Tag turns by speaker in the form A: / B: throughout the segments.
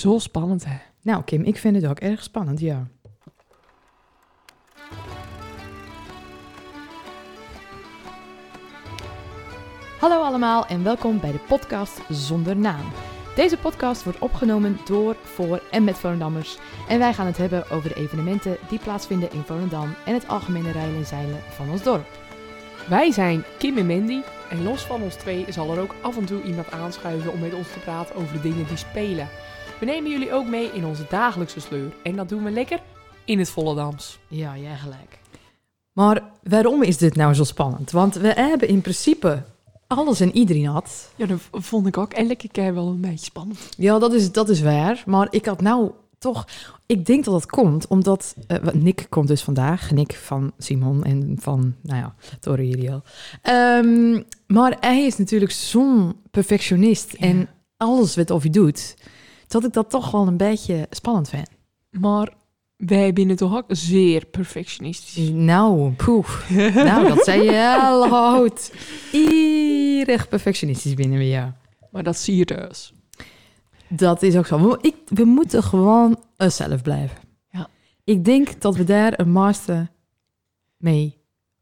A: Zo spannend, hè?
B: Nou, Kim, ik vind het ook erg spannend, ja. Hallo allemaal en welkom bij de podcast Zonder Naam. Deze podcast wordt opgenomen door, voor en met Volendammers. En wij gaan het hebben over de evenementen die plaatsvinden in Volendam en het algemene rijden en zeilen van ons dorp.
A: Wij zijn Kim en Mandy. En los van ons twee zal er ook af en toe iemand aanschuiven om met ons te praten over de dingen die spelen. We nemen jullie ook mee in onze dagelijkse sleur. En dat doen we lekker in het Volendams.
B: Ja, jij gelijk. Maar waarom is dit nou zo spannend? Want we hebben in principe alles en iedereen had.
A: Ja, dat vond ik ook elke keer wel een beetje spannend.
B: Ja, dat is, dat is waar. Maar ik had nou toch... Ik denk dat dat komt omdat... eh, Nick komt dus vandaag. Nick van Simon en van, nou ja, Toririo. Ehm maar hij is natuurlijk zo'n perfectionist.
A: Ja.
B: En alles wat of hij doet... Dat ik dat toch wel een beetje spannend vind.
A: Maar wij binnen toch ook zeer perfectionistisch.
B: Nou, poeh. nou, dat zei je heel goed. Erg perfectionistisch binnen we, ja.
A: Maar dat zie je dus.
B: Dat is ook zo. We, ik, we moeten gewoon onszelf blijven.
A: Ja.
B: Ik denk dat we daar een master mee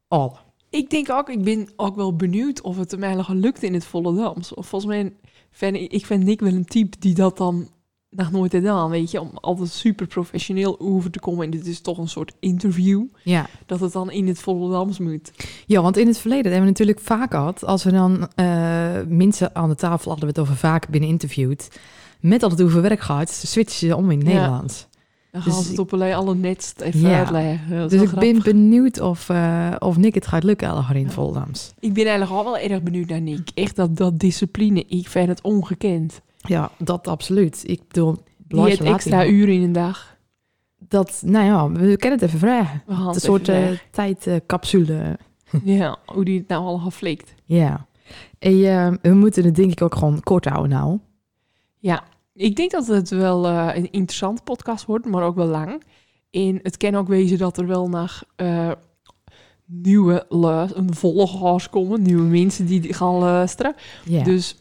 B: al.
A: Ik denk ook, ik ben ook wel benieuwd of het hem eigenlijk lukt in het Volendams. Of volgens mij, vind ik, ik vind Nick wel een type die dat dan nog nooit gedaan, weet je. Om altijd super professioneel over te komen. En dit is toch een soort interview.
B: Ja.
A: Dat het dan in het Volendams moet.
B: ja, want in het verleden hebben we natuurlijk vaak gehad... als we dan eh, mensen aan de tafel hadden we het over vaak binnen interviewd... met dat het over werk gaat, switchen ze om in het
A: Ja.
B: Nederlands.
A: Dan
B: Dus
A: gaan ze het
B: ik-
A: op alleen alle netst even
B: Ja.
A: uitleggen.
B: Dus ik ben benieuwd of, eh, of Nick het gaat lukken al in het Voldams.
A: ik ben eigenlijk al wel erg benieuwd naar Nick. Echt dat, dat discipline, ik vind het ongekend.
B: Ja, dat absoluut. Ik bedoel,
A: Die heeft
B: laat
A: extra uren in een dag.
B: Dat, nou ja, we kunnen het even vragen.
A: We
B: Een soort
A: weg.
B: tijdcapsule.
A: Ja, hoe die het nou allemaal flikt.
B: Ja. En eh, we moeten het denk ik ook gewoon kort houden nou.
A: Ja, ik denk dat het wel eh, een interessante podcast wordt, maar ook wel lang. En het kan ook wezen dat er wel nog nieuwe een volgers komen, nieuwe mensen die gaan luisteren.
B: Ja.
A: Dus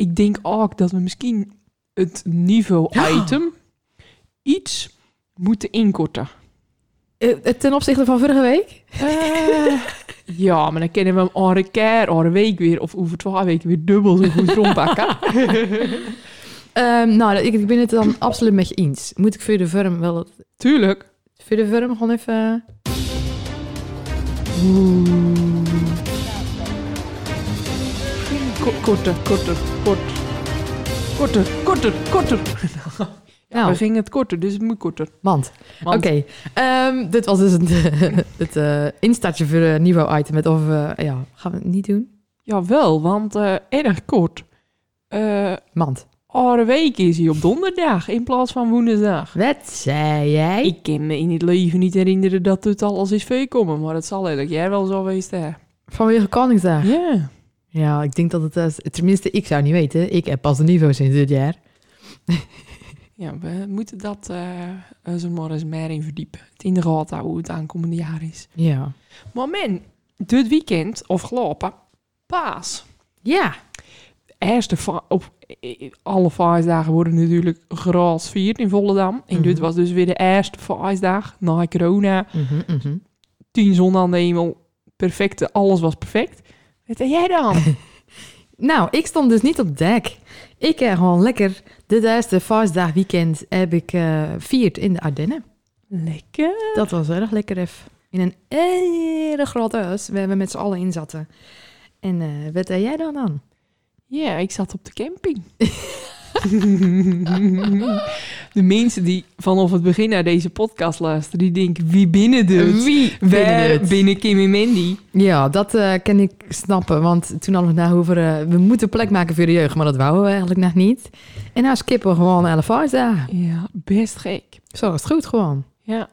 A: ik denk ook dat we misschien het niveau-item iets moeten inkorten.
B: Eh, ten opzichte van vorige week?
A: Eh, ja, maar dan kunnen we hem andere keer, andere week weer, of over twee weken weer dubbel zo goed rondpakken.
B: Ehm, nou, ik, ik ben het dan absoluut met je eens. Moet ik voor de vorm wel...
A: Tuurlijk.
B: Voor de vorm gewoon even...
A: Korter, korter, kort. Korter, korter, korter.
B: Nou,
A: We gingen het korter, dus het moet korter.
B: Want- Oké, ehm, dit was dus het, het eh, instartje voor een nieuw item. Met of we... ja, gaan we het niet doen?
A: Jawel, want eh, erg kort. Eh
B: Mand.
A: Andere week is hij op donderdag in plaats van woensdag.
B: Wat zei jij?
A: Ik kan me in het leven niet herinneren dat het alles is komen, maar het zal eigenlijk jij wel zo geweest hè.
B: Vanwege Koningsdag.
A: Ja.
B: Ja, ik denk dat het... eh, tenminste, ik zou niet weten. Ik heb pas de niveau sinds dit jaar.
A: Ja, we moeten dat eh zo maar eens meer in verdiepen. Het in de gaten hoe het aankomende jaar is.
B: Ja.
A: Maar men, dit weekend, of gelopen, paas.
B: Ja.
A: Eerste op alle feestdagen worden natuurlijk graas vierd in Volendam. En
B: Mhm.
A: dit was dus weer de eerste feestdag na corona.
B: Mhm, mhm.
A: Tien zon aan de hemel, perfecte, alles was perfect. Wat heb jij dan?
B: Nou, ik stond dus niet op dek. Ik heb gewoon lekker de eerste vastdag weekend heb ik eh vierd in de Ardennen.
A: Lekker.
B: Dat was erg lekker even. In een erg groot huis waar we met z'n allen in zaten. En eh, wat deed jij dan dan?
A: Ja, ik zat op de camping. de mensen die vanaf het begin naar deze podcast luisteren, die denken, wie binnen dus?
B: Wie
A: Wij binnen Kim en Mandy.
B: Ja, dat eh kan ik snappen. Want toen hadden we het nou over... eh, we moeten plek maken voor de jeugd. Maar dat wouden we eigenlijk nog niet. En nou skippen we gewoon elf vastdagen.
A: Ja, best gek.
B: Zo is het goed gewoon.
A: Ja,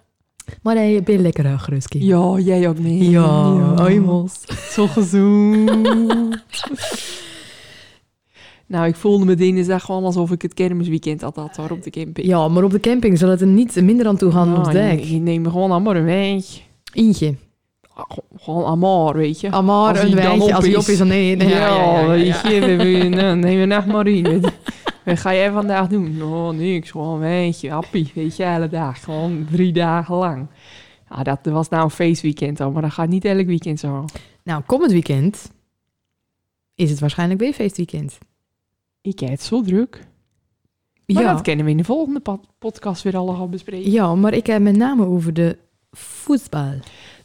B: Maar nee, je bent lekker Kim.
A: ja jij ook niet.
B: Ja, hemels.
A: Zo gezoend. nou, ik voelde me dinsdag gewoon alsof ik het kermisweekend had had hoor, op de camping.
B: Ja, maar op de camping zal het er niet minder aan toe gaan dan op
A: Nou, je, je neemt me gewoon allemaal een weg.
B: Eentje.
A: Gewoon amor, weet je. Als
B: een wijntje.
A: op
B: Als hij op
A: is.
B: dan nee. nee,
A: Ja,
B: ja, ja, ja,
A: weet je, we, neem maar in. Met, Wat ga jij vandaag doen? Oh, niks. Gewoon een beetje happy. Weet je, hele dag. Gewoon drie dagen lang. Ja, dat was nou een feestweekend al, maar dat gaat niet elk weekend zo.
B: Nou, komend weekend is het waarschijnlijk weer feestweekend.
A: Ik heb het zo druk. Maar
B: ja,
A: dat kennen we in de volgende pod- podcast weer allemaal bespreken.
B: ja, maar ik heb met name over de voetbal.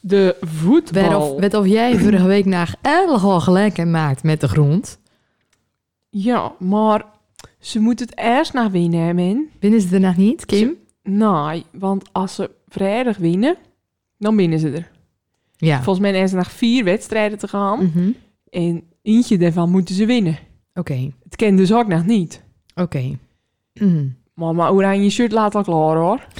A: De voetbal.
B: Weet of, weet of jij vorige week naar helemaal gelijk maakt met de grond.
A: Ja, maar ze moeten het eerst naar winnen.
B: Winnen ze er nog niet, Kim?
A: Nee, want als ze vrijdag winnen, dan winnen ze er.
B: Ja.
A: Volgens mij is er nog vier wedstrijden te gaan.
B: Mhm.
A: En eentje daarvan moeten ze winnen.
B: Oké,
A: Het kent dus ook nog niet.
B: oké. Mm.
A: Maar mijn oranje shirt laat al klaar, hoor.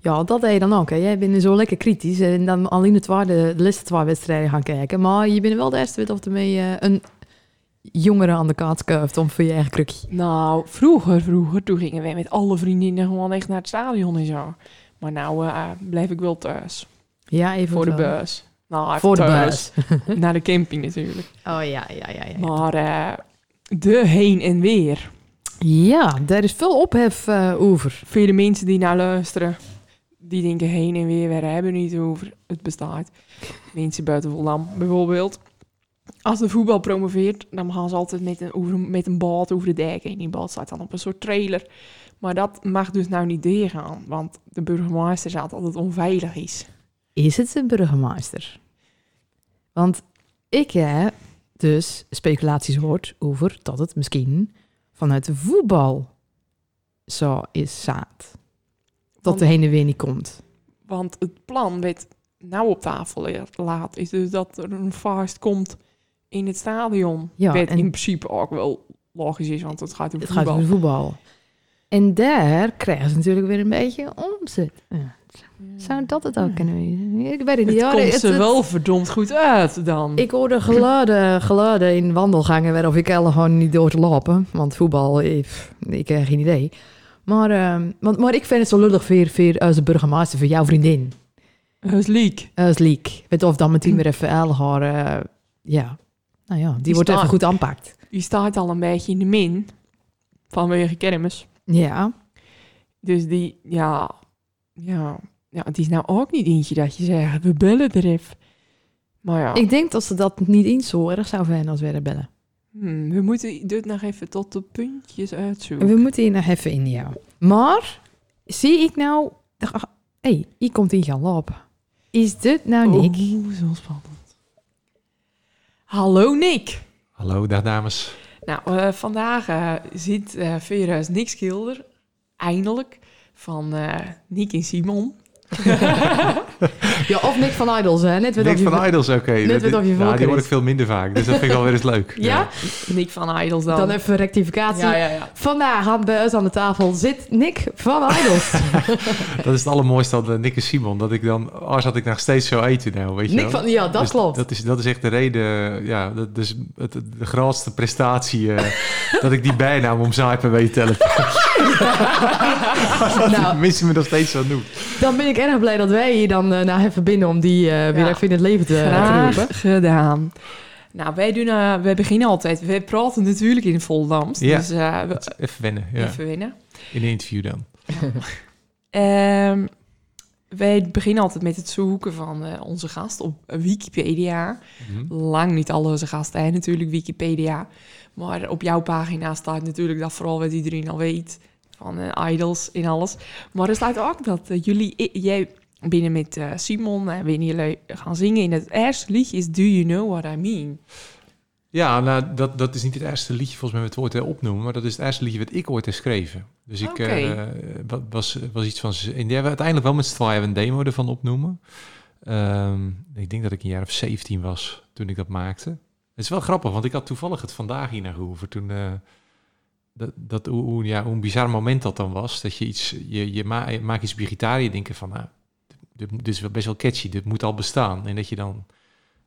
B: Ja, dat deed je dan ook. Hè. Jij bent zo lekker kritisch en dan alleen de, tweede, de laatste twee wedstrijden gaan kijken. Maar je bent wel de eerste weet of ermee eh, een jongere aan de kaart schuift om voor je eigen krukje.
A: Nou, vroeger, vroeger, toen gingen wij met alle vriendinnen gewoon echt naar het stadion en zo. Maar nou eh, blijf ik wel thuis.
B: Ja, even
A: Voor de bus. Even
B: Voor de
A: thuis.
B: bus.
A: Naar de camping natuurlijk.
B: Oh ja, ja, ja. Ja,
A: Maar eh, de heen en weer.
B: ja daar is veel ophef eh, over.
A: Vele mensen die naar luisteren, die denken heen en weer, we hebben niet over. Het bestaat. Mensen buiten Volendam bijvoorbeeld. Als de voetbal promoveert, dan gaan ze altijd met een, over, met een boot over de dijk heen. Die boot staat dan op een soort trailer. Maar dat mag dus nou niet doorgaan, want de burgemeester zegt dat het onveilig is.
B: Is het de burgemeester? Want ik heb dus speculaties gehoord over dat het misschien vanuit de voetbal zo is zaad. Dat
A: Want-
B: de heen en weer niet komt.
A: Want het plan werd nou op tafel laat, is dus dat er een vast komt in het stadion.
B: Ja,
A: Wat
B: en-
A: in principe ook wel logisch is, want het gaat om
B: Het
A: voetbal.
B: gaat de voetbal. En daar krijgen ze natuurlijk weer een beetje omzet. Ja. Zou dat het ook kunnen wezen? Ik weet het niet.
A: Het
B: Ja,
A: komt
B: het-
A: ze
B: het-
A: wel verdomd goed uit dan.
B: Ik hoorde geluiden, geluiden in wandelgangen waarof ik helemaal gewoon niet door te lopen. Want voetbal, ik, ik heb geen idee. Maar, ehm, want, maar ik vind het zo lullig voor, voor als de burgemeester, voor jouw vriendin.
A: Dat is leak.
B: Als Liek. Weet of dan meteen weer even haar, eh, ja. Nou ja, die,
A: Die
B: wordt even goed aanpakt.
A: Die staat al een beetje in de min vanwege kermis.
B: Ja.
A: Dus die, ja, ja, ja, het is nou ook niet eentje dat je zegt, we bellen er even. Maar ja,
B: Ik denk dat ze dat niet eens zo erg zou vinden als we er bellen.
A: hmm, we moeten dit nog even tot de puntjes uitzoeken.
B: We moeten hier nog even in, ja. Maar, zie ik nou... Hé, hey, hier komt in gaan lopen. Is dit nou Nick?
A: Oeh, zo spannend. Hallo Nick.
C: Hallo, dag dames.
A: Nou, eh, vandaag eh, zit eh Vera's Nick Schilder, eindelijk, van eh Nick en Simon.
B: Ja, of Nick van Idols, hè? Net weer
C: Nick
B: of je-
C: van Idols, oké.
B: Net
C: Dat-
B: je volker
C: die hoor
B: is.
C: ik veel minder vaak, dus dat vind ik wel weer eens leuk.
B: Ja?
A: Nick van Idols dan.
B: Dan even rectificatie.
A: ja, ja, ja.
B: Vandaag aan, bij ons aan de tafel zit Nick van Idols.
C: Dat is het allermooiste aan Nick en Simon, dat ik dan, als had ik nog steeds zo eten nou, weet je
B: Nick
C: wel.
B: van, ja, dat
C: Dus
B: klopt.
C: Dat is, dat is echt de reden, ja, dat is het, de grootste prestatie eh, dat ik die bijnaam om Zuipen weet te tellen.
B: nou,
C: Mensen me nog steeds zo noemen.
B: dan ben ik erg blij dat wij hier dan eh naar hebben binnen om die eh, weer
A: Ja.
B: even in het leven te, te
A: Graag
B: roepen.
A: gedaan. Nou, wij, doen, eh, wij beginnen altijd. We praten natuurlijk in Voldams.
C: Ja.
A: Dus eh, we-
C: Even wennen, ja.
A: even winnen.
C: In een interview dan.
A: Ehm, wij beginnen altijd met het zoeken van eh, onze gast op Wikipedia.
C: Mhm.
A: Lang niet alle onze gasten hebben natuurlijk Wikipedia. Maar op jouw pagina staat natuurlijk dat vooral wat iedereen al weet. Van eh, idols en alles. Maar er staat ook dat eh, jullie... i- jij binnen met eh, Simon en wanneer jullie gaan zingen in het eerste liedje is Do You Know What I Mean?
C: Ja, nou, dat, dat is niet het eerste liedje volgens mij met het woord eh, opnoemen, maar dat is het eerste liedje wat ik ooit heb geschreven. Dus ik eh, wa- was, was iets van... En die hebben uiteindelijk wel met z'n tweeën een demo ervan opnoemen. Ehm, ik denk dat ik een jaar of 17 was toen ik dat maakte. Het is wel grappig, want ik had toevallig het vandaag hier naar gehoeven. Toen, eh, dat, dat, hoe, hoe- ja, hoe een bizar moment dat dan was. Dat je iets, je, je, ma je maakt iets bij gitaar en je denkt van, nou, dit, dit is wel best wel catchy, dit moet al bestaan. En dat je dan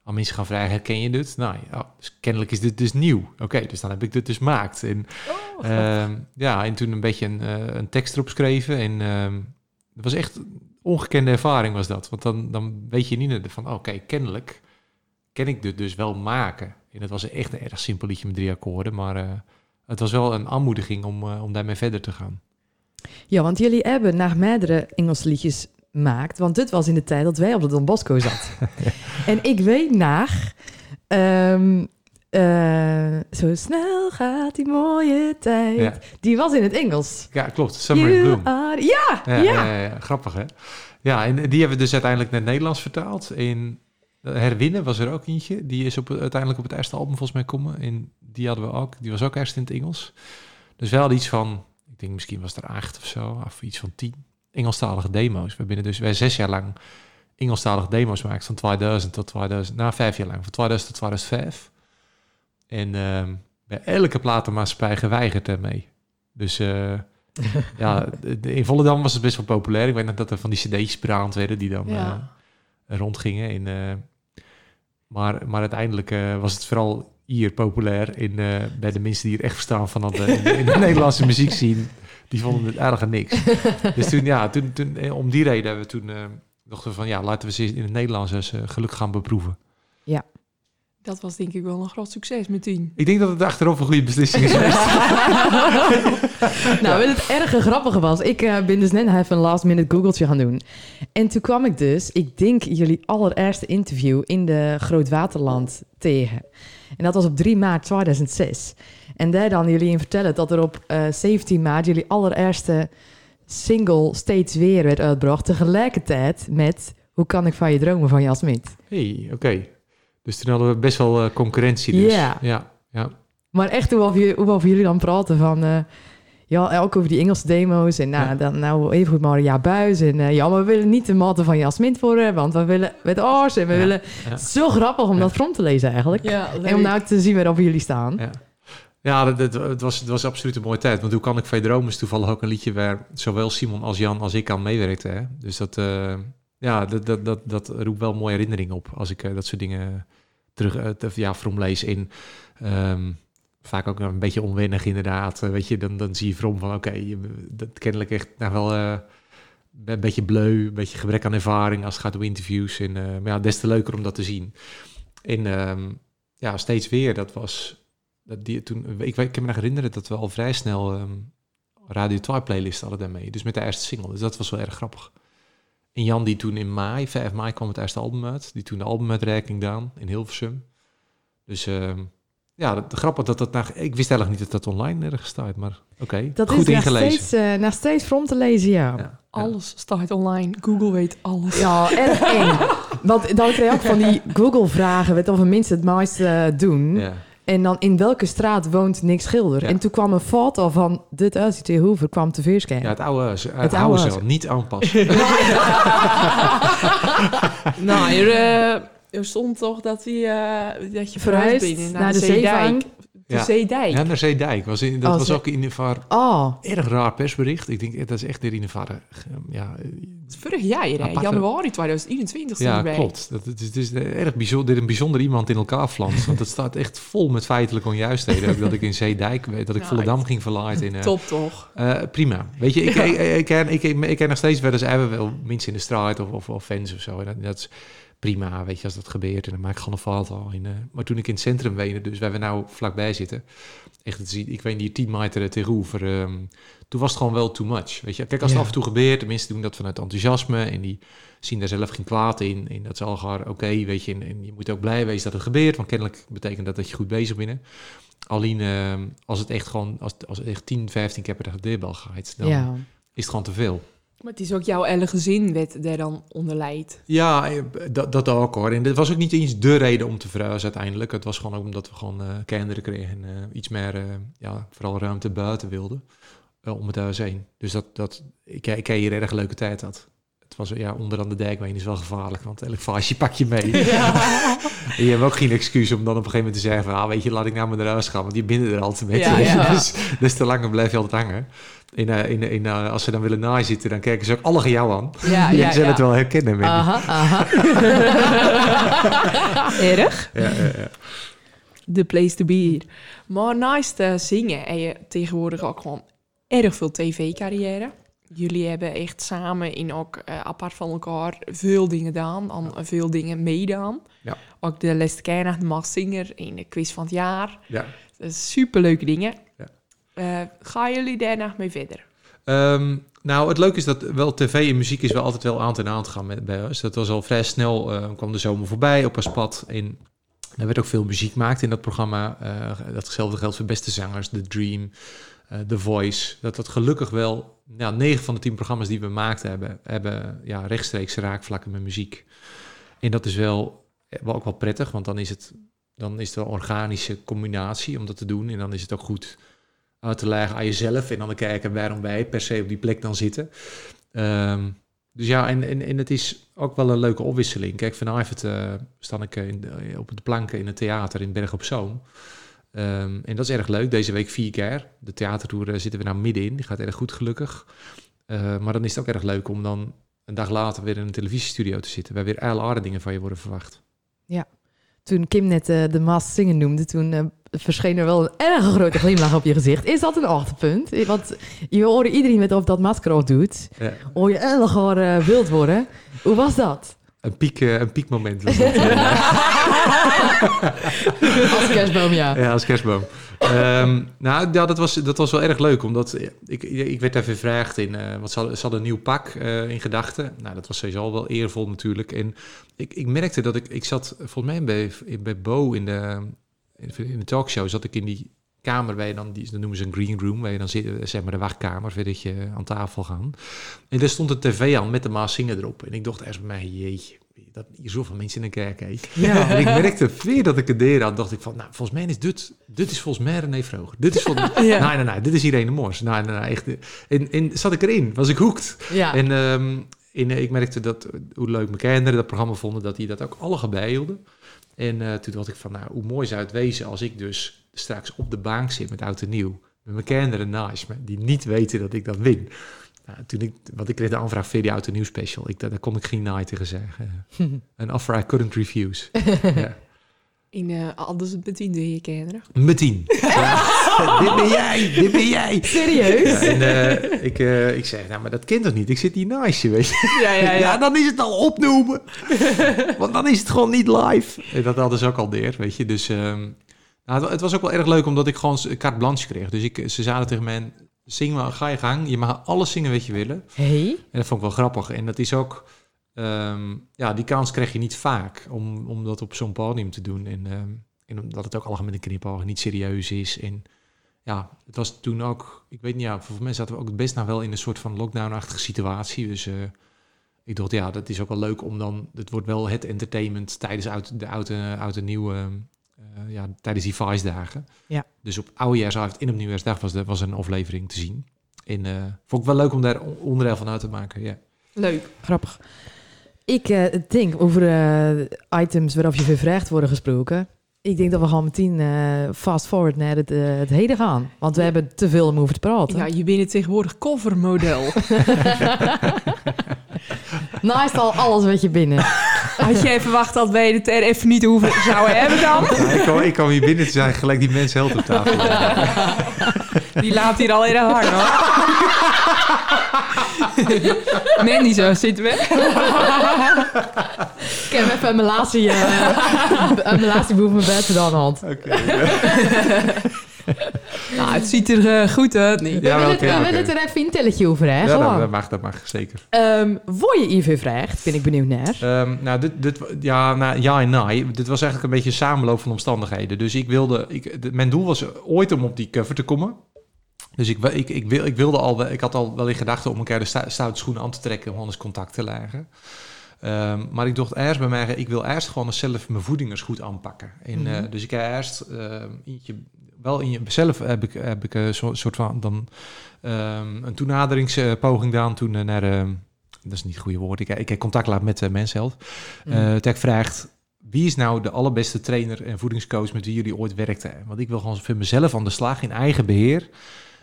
C: aan mensen gaan vragen, herken je dit? Nou ja, dus kennelijk is dit dus nieuw. Oké, dus dan heb ik dit dus maakt. En, ehm, ja, en toen een beetje een, eh, een tekst erop geschreven. En ehm dat was echt een ongekende ervaring was dat. Want dan, dan weet je niet van, oké, kennelijk kan ik dit dus wel maken. En dat was echt een erg simpel liedje met drie akkoorden. Maar eh, het was wel een aanmoediging om, eh, om daarmee verder te gaan.
B: Ja, want jullie hebben naar meerdere Engelse liedjes gemaakt. Want dit was in de tijd dat wij op de Don Bosco zat. En ik weet naar... ehm, eh, zo snel gaat die mooie tijd.
C: Ja.
B: Die was in het Engels.
C: Ja, klopt. Summer in
B: You
C: Bloom.
B: are- Ja,
C: Ja, grappig hè? Ja, en die hebben we dus uiteindelijk naar het Nederlands vertaald. In Herwinnen was er ook eentje. Die is op, uiteindelijk op het eerste album volgens mij komen. En die hadden we ook. Die was ook eerst in het Engels. Dus wel iets van, ik denk misschien was er acht of zo, of iets van tien Engelstalige demo's. We hebben dus wij zes jaar lang Engelstalige demo's gemaakt van 2000 tot 2000, nou vijf jaar lang, van 2000 tot 2005. En ehm, bij elke platenmaatschappij geweigerd ermee. Dus eh, ja, in Volendam was het best wel populair. Ik weet nog dat er van die cd'tjes braand werden die dan
A: Ja.
C: eh, rondgingen. In, eh, maar, maar uiteindelijk was het vooral hier populair in, eh, bij de mensen die er echt verstaan van de, in, de- in de Nederlandse muziek zien. Die vonden het en niks. Dus toen, ja, toen, toen, eh, om die reden hebben we toen eh dachten van ja, laten we ze in het Nederlands eens eh, geluk gaan beproeven.
A: Dat was denk ik wel een groot succes meteen.
C: Ik denk dat het achteraf een goede beslissing is geweest.
B: Nou, weet het erge grappige was, ik eh, ben dus net even een last minute googeltje gaan doen. En toen kwam ik dus, ik denk jullie allereerste interview in de Grootwaterland tegen. En dat was op 3 maart 2006. En daar dan jullie in vertellen dat er op eh, 17 maart jullie allereerste single Steeds Weer werd uitgebracht. Tegelijkertijd met Hoe kan ik van je dromen van Jasmit.
C: hey, oké. Dus toen hadden we best wel eh, concurrentie dus.
B: Ja.
C: Ja, ja.
B: Maar echt hoe over, hoe over jullie dan praten van... eh, ja, ook over die Engelse demo's. En nou,
C: Ja.
B: dan nou even goed Maria Buis. En eh, ja, maar we willen niet de maten van Jasmin voor, want we willen met oors. En we
C: Ja,
B: willen...
C: ja.
B: Het is zo grappig om
C: Ja.
B: dat from te lezen eigenlijk.
A: Ja,
B: En om nou te zien waarop jullie staan.
C: Ja. Ja, dat, dat- het, was, het was absoluut een mooie tijd. Want Hoe kan ik van je dromen is toevallig ook een liedje waar zowel Simon als Jan als ik aan meewerkten. Hè? Dus dat, eh, ja, dat, dat, dat, dat roept wel mooie herinneringen op als ik dat soort dingen terug te- ja, from lees in. ehm, vaak ook een beetje onwennig inderdaad. Eh, weet je, dan, dan zie je from van oké, je- dat kennelijk echt nou wel eh, een beetje bleu, een beetje gebrek aan ervaring als het gaat om interviews. En, maar ja, des te leuker om dat te zien. En ehm, ja, steeds weer, dat was dat die, toen, ik, ik kan me nog herinneren dat we al vrij snel ehm, Radio 2 playlist hadden daarmee. Dus met de eerste single. Dus dat was wel erg grappig. En Jan die toen in mei, 5 mei kwam het eerste album uit. Die toen de albumuitreiking gedaan in Hilversum. Dus ehm, ja, dat, grappig dat dat... Nou, ik wist eigenlijk niet dat dat online ergens staat, maar oké.
B: Dat
C: Goed
B: is nog
C: ingelezen.
B: steeds, eh, nog steeds from te lezen, ja.
C: Ja, ja.
A: Alles staat online. Google weet alles.
B: Ja, erg eng. Want dan krijg je ook van die Google-vragen... of mensen het meest eh, doen.
C: Ja.
B: En dan in welke straat woont Nick Schilder?
C: Ja.
B: En toen kwam een foto van dit huis in Hoever kwam tevoorschijn.
C: Ja, het oude huis. Het,
B: oude
C: oude
B: huis.
C: niet aanpassen.
A: nou, er, eh, er stond toch dat, hij, eh, dat je verhuisd
B: Verhuisd
A: bent
B: naar de Zeevang.
A: De
C: Ja.
A: Zeedijk.
C: Ja, naar Zeedijk. Was in, dat
B: Oh,
C: was ook in de
B: Oh,
C: erg raar persbericht. Ik denk, dat is echt weer in de vaar. Ja,
A: Het is Vorig jaar, hè?
C: Aparte-
A: januari 2021 stond
C: Ja,
A: erbij.
C: klopt. Dat, het, is, het is erg bijzonder, dit een bijzonder iemand in elkaar flanst. Want het staat echt vol met feitelijke onjuistheden. Ook dat ik in Zeedijk, weet dat ik
A: Nou,
C: Volendam ging verlaaien. In, eh,
A: Top toch?
C: eh, prima. Weet je, ik,
A: Ja.
C: ik, ik, ik ken, ik, ik, ik ken nog steeds wel eens hebben wel mensen in de straat of, of, of fans of zo. En dat, dat is prima, weet je, als dat gebeurt. En dan maak ik gewoon een fout al in. eh. maar toen ik in het centrum woonde, dus waar we nou vlakbij zitten. Echt, het is, ik weet niet, 10 meter tegenover. ehm toen was het gewoon wel too much. Weet je, kijk, als het
B: Ja.
C: af en toe gebeurt, de mensen doen dat vanuit enthousiasme. En die zien daar zelf geen kwaad in. En dat is al oké, weet je. En, en je moet ook blij wezen dat het gebeurt. Want kennelijk betekent dat dat je goed bezig bent. Alleen ehm, als het echt gewoon, als, als het echt 10, 15 keer per dag de deurbel gaat, dan
B: ja.
C: is het gewoon te veel.
A: Maar het is ook jouw hele gezin wat daar dan onder leidt.
C: Ja, eh, dat, dat ook hoor. En dat was ook niet eens de reden om te verhuizen uiteindelijk. Het was gewoon ook omdat we gewoon eh kinderen kregen en eh, iets meer, ja, vooral ruimte buiten wilden. om het huis heen. Dus dat, dat, ik, ik heb hier erg leuke tijd had. Het was, ja, onder aan de dijk is wel gevaarlijk, want elk vaasje pak je mee. En je hebt ook geen excuus om dan op een gegeven moment te zeggen van, ah, weet je, laat ik nou naar huis gaan, want die binnen er altijd.
A: Ja, ja.
C: dus, dus te lang blijf je altijd hangen. In, eh, in, in, eh, als ze dan willen nazitten, dan kijken ze ook alle jou aan.
A: Ja,
C: zal het wel herkennen.
B: Aha, aha.
A: Erg.
C: Ja, ja, ja.
A: The place to be. Maar naast te zingen en je tegenwoordig ook gewoon erg veel tv-carrière. Jullie hebben echt samen in ook eh, apart van elkaar veel dingen gedaan, aan veel dingen meedaan.
C: Ja.
A: Ook de Les Keiner, de Maas Singer en de quiz van het jaar.
C: ja.
A: Is superleuke dingen.
C: Ja.
A: Eh, gaan jullie daarna mee verder?
C: Ehm, nou, het leuke is dat wel tv en muziek is wel altijd wel aan en aan te gaan met, bij ons. Dat was al vrij snel, eh, kwam de zomer voorbij op ons pad. En er werd ook veel muziek gemaakt in dat programma. Uh, datzelfde geldt voor beste zangers, The Dream, uh, The Voice. Dat dat gelukkig wel, ja, 9 van de 10 programma's die we maakten hebben, hebben ja, rechtstreeks raakvlakken met muziek. En dat is wel, wel ook wel prettig, want dan is het dan is het een organische combinatie om dat te doen. En dan is het ook goed uit te leggen aan jezelf en dan te kijken waarom wij per se op die plek dan zitten. Um, dus ja, en, en, en het is ook wel een leuke opwisseling. Kijk, vanavond uh, sta ik in, op de planken in het theater in Berg op Zoom. Um, en dat is erg leuk. Deze week vier keer. De theatertour uh, zitten we nou middenin. Die gaat erg goed, gelukkig. Uh, maar dan is het ook erg leuk om dan een dag later weer in een televisiestudio te zitten. Waar weer alle dingen van je worden verwacht.
B: Ja, toen Kim net uh, de Maas zingen noemde, toen uh, verscheen er wel een erg grote glimlach op je gezicht. Is dat een hoogtepunt? Want je hoorde iedereen met of dat masker op doet. Ja. Hoor je erg uh, wild worden. Hoe was dat?
C: Een, piek, een piekmoment. Was
B: als kerstboom, ja.
C: Ja, als kerstboom. um, nou, ja, dat, was, dat was wel erg leuk, omdat ik, ik werd even gevraagd in, uh, wat ze, ze hadden een nieuw pak uh, in gedachten. Nou, dat was sowieso al wel eervol natuurlijk. En ik, ik merkte dat ik, ik zat volgens mij bij, bij Bo in de, in de talkshow, zat ik in die kamer waar je dan, die, dat noemen ze een green room, waar je dan zit, zeg maar de wachtkamer, voordat je aan tafel gaan. En daar stond een tv aan met de Maas zingen erop. En ik dacht eerst bij mij, jeetje, dat hier zoveel mensen in elkaar kijken. Ja. En ik merkte veel dat ik het deed had, dacht ik van, nou, volgens mij is dit, dit is volgens mij René Vroger. Dit is volgens mij, ja. nee, nee, nee, dit is Irene Mors. Nee, nee, nee, echt. En, en zat ik erin, was ik hoekt.
B: Ja.
C: En um, in, ik merkte dat, hoe leuk mijn kinderen dat programma vonden, dat die dat ook alle bijhielden. En uh, toen dacht ik van, nou, hoe mooi zou het wezen als ik dus straks op de bank zit met oud en nieuw. Met mijn kinderen naast me, die niet weten dat ik dat win. Nou, toen ik, want ik kreeg de aanvraag voor die auto nieuw special. Ik, daar, daar kon ik geen naai tegen zeggen. Een offer I couldn't refuse. ja.
A: In uh, anders met tien doe je kinderen?
C: Met tien. Ja. dit ben jij, dit ben jij.
B: Serieus?
C: Ja, en uh, ik, uh, ik zeg, nou, maar dat kind toch niet? Ik zit hier naast je, weet je.
A: Ja, ja, ja.
C: ja dan is het al opnoemen. Want dan is het gewoon niet live. En dat hadden ze ook al deer, weet je. Dus um, nou, het was ook wel erg leuk, omdat ik gewoon carte blanche kreeg. Dus ik, ze zaten tegen mij, zing maar, ga je gang. Je mag alles zingen wat je willen.
B: Hey.
C: En dat vond ik wel grappig. En dat is ook... Um, ja, die kans krijg je niet vaak om, om dat op zo'n podium te doen. En, um, en omdat het ook allemaal met een knipoog niet serieus is. En ja, het was toen ook, ik weet niet, ja, voor mensen zaten we ook best nou wel in een soort van lockdown-achtige situatie. Dus uh, ik dacht, ja, dat is ook wel leuk om dan, het wordt wel het entertainment tijdens oud, de oude, oude nieuwe, uh, ja, tijdens die Vice-dagen.
B: Ja.
C: Dus op oudejaarsavond en op nieuwjaarsdag was, er, was een aflevering te zien. En uh, vond ik wel leuk om daar onderdeel van uit te maken, ja.
A: Leuk.
B: Grappig. Ik uh, denk over uh, items waarover je vervraagd worden gesproken. Ik denk dat we gewoon meteen uh, fast forward naar het, het heden gaan. Want we hebben te veel om over te praten.
A: Ja, je bent tegenwoordig covermodel.
B: Naast al alles wat je binnen.
A: Had jij verwacht dat wij het er even niet hoeven zouden hebben dan?
C: Ja, ik, kwam, ik kwam hier binnen te zijn, gelijk die mensen helpt op tafel.
A: Die laat hier al heel hangen hoor. Nee, niet zo zitten we.
B: Ik heb even mijn laatste, uh, mijn laatste boef mijn bed de hand.
C: Oké. Okay, ja.
A: nou, het ziet er uh, goed uit. Nee.
B: Ja, we willen okay, het, okay. het er even een telletje over, hè?
C: Ja, dat, dat, mag, dat mag, zeker.
B: Um, word je IV vraagt, ben ik benieuwd naar.
C: Um, nou, dit, dit, ja, nou, ja en nee. Dit was eigenlijk een beetje een samenloop van omstandigheden. Dus ik wilde... Ik, mijn doel was ooit om op die cover te komen. Dus ik, ik, ik, wil, ik wilde al... Ik had al wel in gedachten om een keer de stoute schoenen aan te trekken... om anders contact te leggen. Um, maar ik dacht eerst bij mij, ik wil eerst gewoon zelf mijn voeding eens goed aanpakken. En, mm -hmm. uh, dus ik heb eerst uh, eentje, wel in jezelf heb ik, heb ik een soort van dan um, een toenaderingspoging gedaan toen uh, naar, dat is niet het goede woord, ik, ik heb contact laat met de mens zelf. Mm -hmm. Uh, vraagt, wie is nou de allerbeste trainer en voedingscoach met wie jullie ooit werkten? Want ik wil gewoon voor mezelf aan de slag in eigen beheer.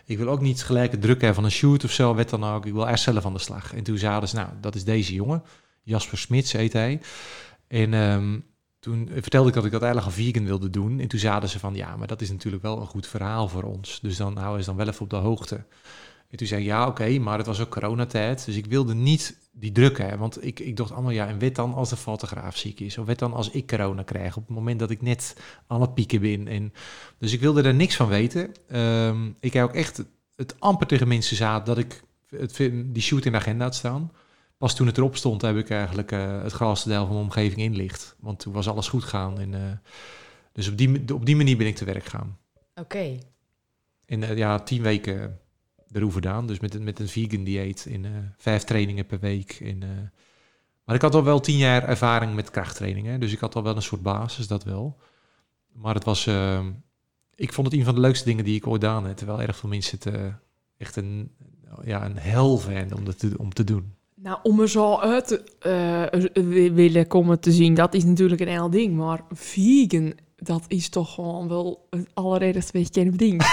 C: Ik wil ook niet gelijk het druk hebben van een shoot of zo, wat dan ook. Ik wil eerst zelf aan de slag. En toen zeiden ze, nou, dat is deze jongen. Jasper Smits heet hij. En um, toen vertelde ik dat ik dat eigenlijk al vegan wilde doen. En toen zeiden ze van, ja, maar dat is natuurlijk wel een goed verhaal voor ons. Dus dan houden ze dan wel even op de hoogte. En toen zei ik, ja, oké, maar het was ook coronatijd. Dus ik wilde niet die druk hebben. Want ik, ik dacht allemaal, ja, en wat dan als de fotograaf ziek is? Of wat dan als ik corona krijg? Op het moment dat ik net aan het pieken ben. En, dus ik wilde er niks van weten. Ehm, ik heb ook echt het amper tegen mensen zaad dat ik het, die shoot in de agenda had staan. Pas toen het erop stond, heb ik eigenlijk uh, het grootste deel van mijn omgeving inlicht. Want toen was alles goed gaan. En, uh, dus op die, op die manier ben ik te werk gaan.
B: Oké. Okay.
C: En uh, ja, tien weken erover gedaan. Dus met, met een vegan dieet in vijf trainingen per week. In, maar ik had al wel tien jaar ervaring met krachttrainingen. Dus ik had al wel een soort basis, dat wel. Maar het was... ik vond het een van de leukste dingen die ik ooit gedaan heb. Terwijl erg veel mensen het echt een, ja, een hel vinden om, dat te, om te doen.
A: Nou, om er zo uit willen komen te zien, dat is natuurlijk een heel ding. Maar vegan, dat is toch gewoon wel het allereerst beetje een ding.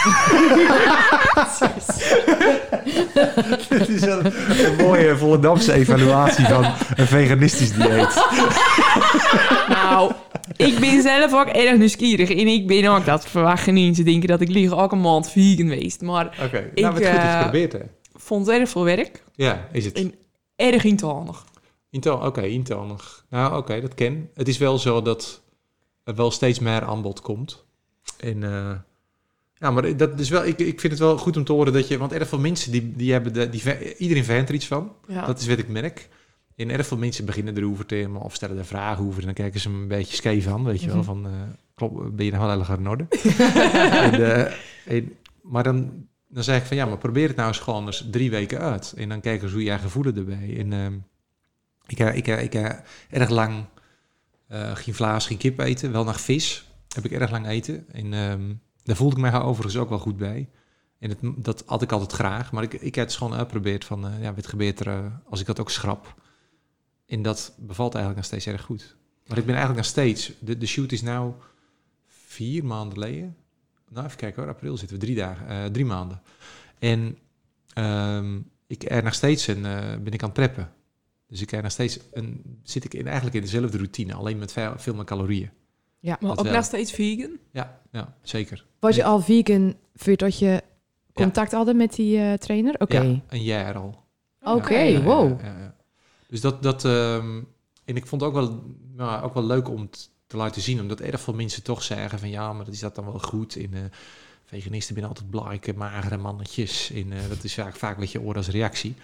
C: Dit is een, een mooie Volendamse evaluatie van een veganistisch dieet.
A: nou, ik ben zelf ook erg nieuwsgierig. En ik ben ook, dat verwachten niet. Ze denken dat ik lieg ook een maand vegan geweest. Maar
C: Oké, okay. nou, ik, het goed uh, geprobeerd, hè?
A: vond het erg veel werk.
C: Ja, is het.
A: En erg intalig.
C: Intal, oké, okay, intalig. Nou, oké, dat ken. Het is wel zo dat er wel steeds meer aanbod komt. En uh, ja, maar dat is wel, ik, ik vind het wel goed om te horen dat je, want erg veel mensen die, die hebben, de, die, iedereen vindt er iets van.
A: Ja.
C: Dat is wat ik merk. En erg veel mensen beginnen erover te of stellen er vragen over. En dan kijken ze me een beetje scheef aan, weet je wel. Van, uh, klopt, ben je nou wel erg in orde? en, uh, en, maar dan, dan zeg ik van ja, maar probeer het nou eens gewoon eens drie weken uit. En dan kijken ze hoe jij gevoelen erbij. En uh, ik, ik, ik, ik heb erg lang uh, geen vlaas, geen kip eten. Wel naar vis heb ik erg lang eten. En um, daar voelde ik mij overigens ook wel goed bij. En het, dat had ik altijd graag. Maar ik, ik heb het gewoon uitgeprobeerd van, uh, ja, wat gebeurt er uh, als ik dat ook schrap? En dat bevalt eigenlijk nog steeds erg goed. Maar ik ben eigenlijk nog steeds... De, shoot is nou vier maanden geleden. Nou, even kijken hoor. April zitten we drie dagen. Drie maanden. En um, ik er nog steeds een, ben ik aan het preppen. Dus ik er nog steeds een, zit ik in, eigenlijk in dezelfde routine. Alleen met veel, veel meer calorieën.
A: Ja, maar ook nog steeds vegan?
C: Ja, ja zeker.
B: Was je al vegan voordat je contact ja. hadden met die uh, trainer? Oké.
C: Okay. Ja, een jaar al.
B: Oké, okay, ja, wow.
C: Dus dat, dat um, en ik vond het ook wel, nou, ook wel leuk om te laten zien, omdat erg veel mensen toch zeggen van ja, maar is dat dan wel goed in... Uh, veganisten zijn altijd blike, magere mannetjes. En uh, dat is vaak, vaak wat je hoort als reactie.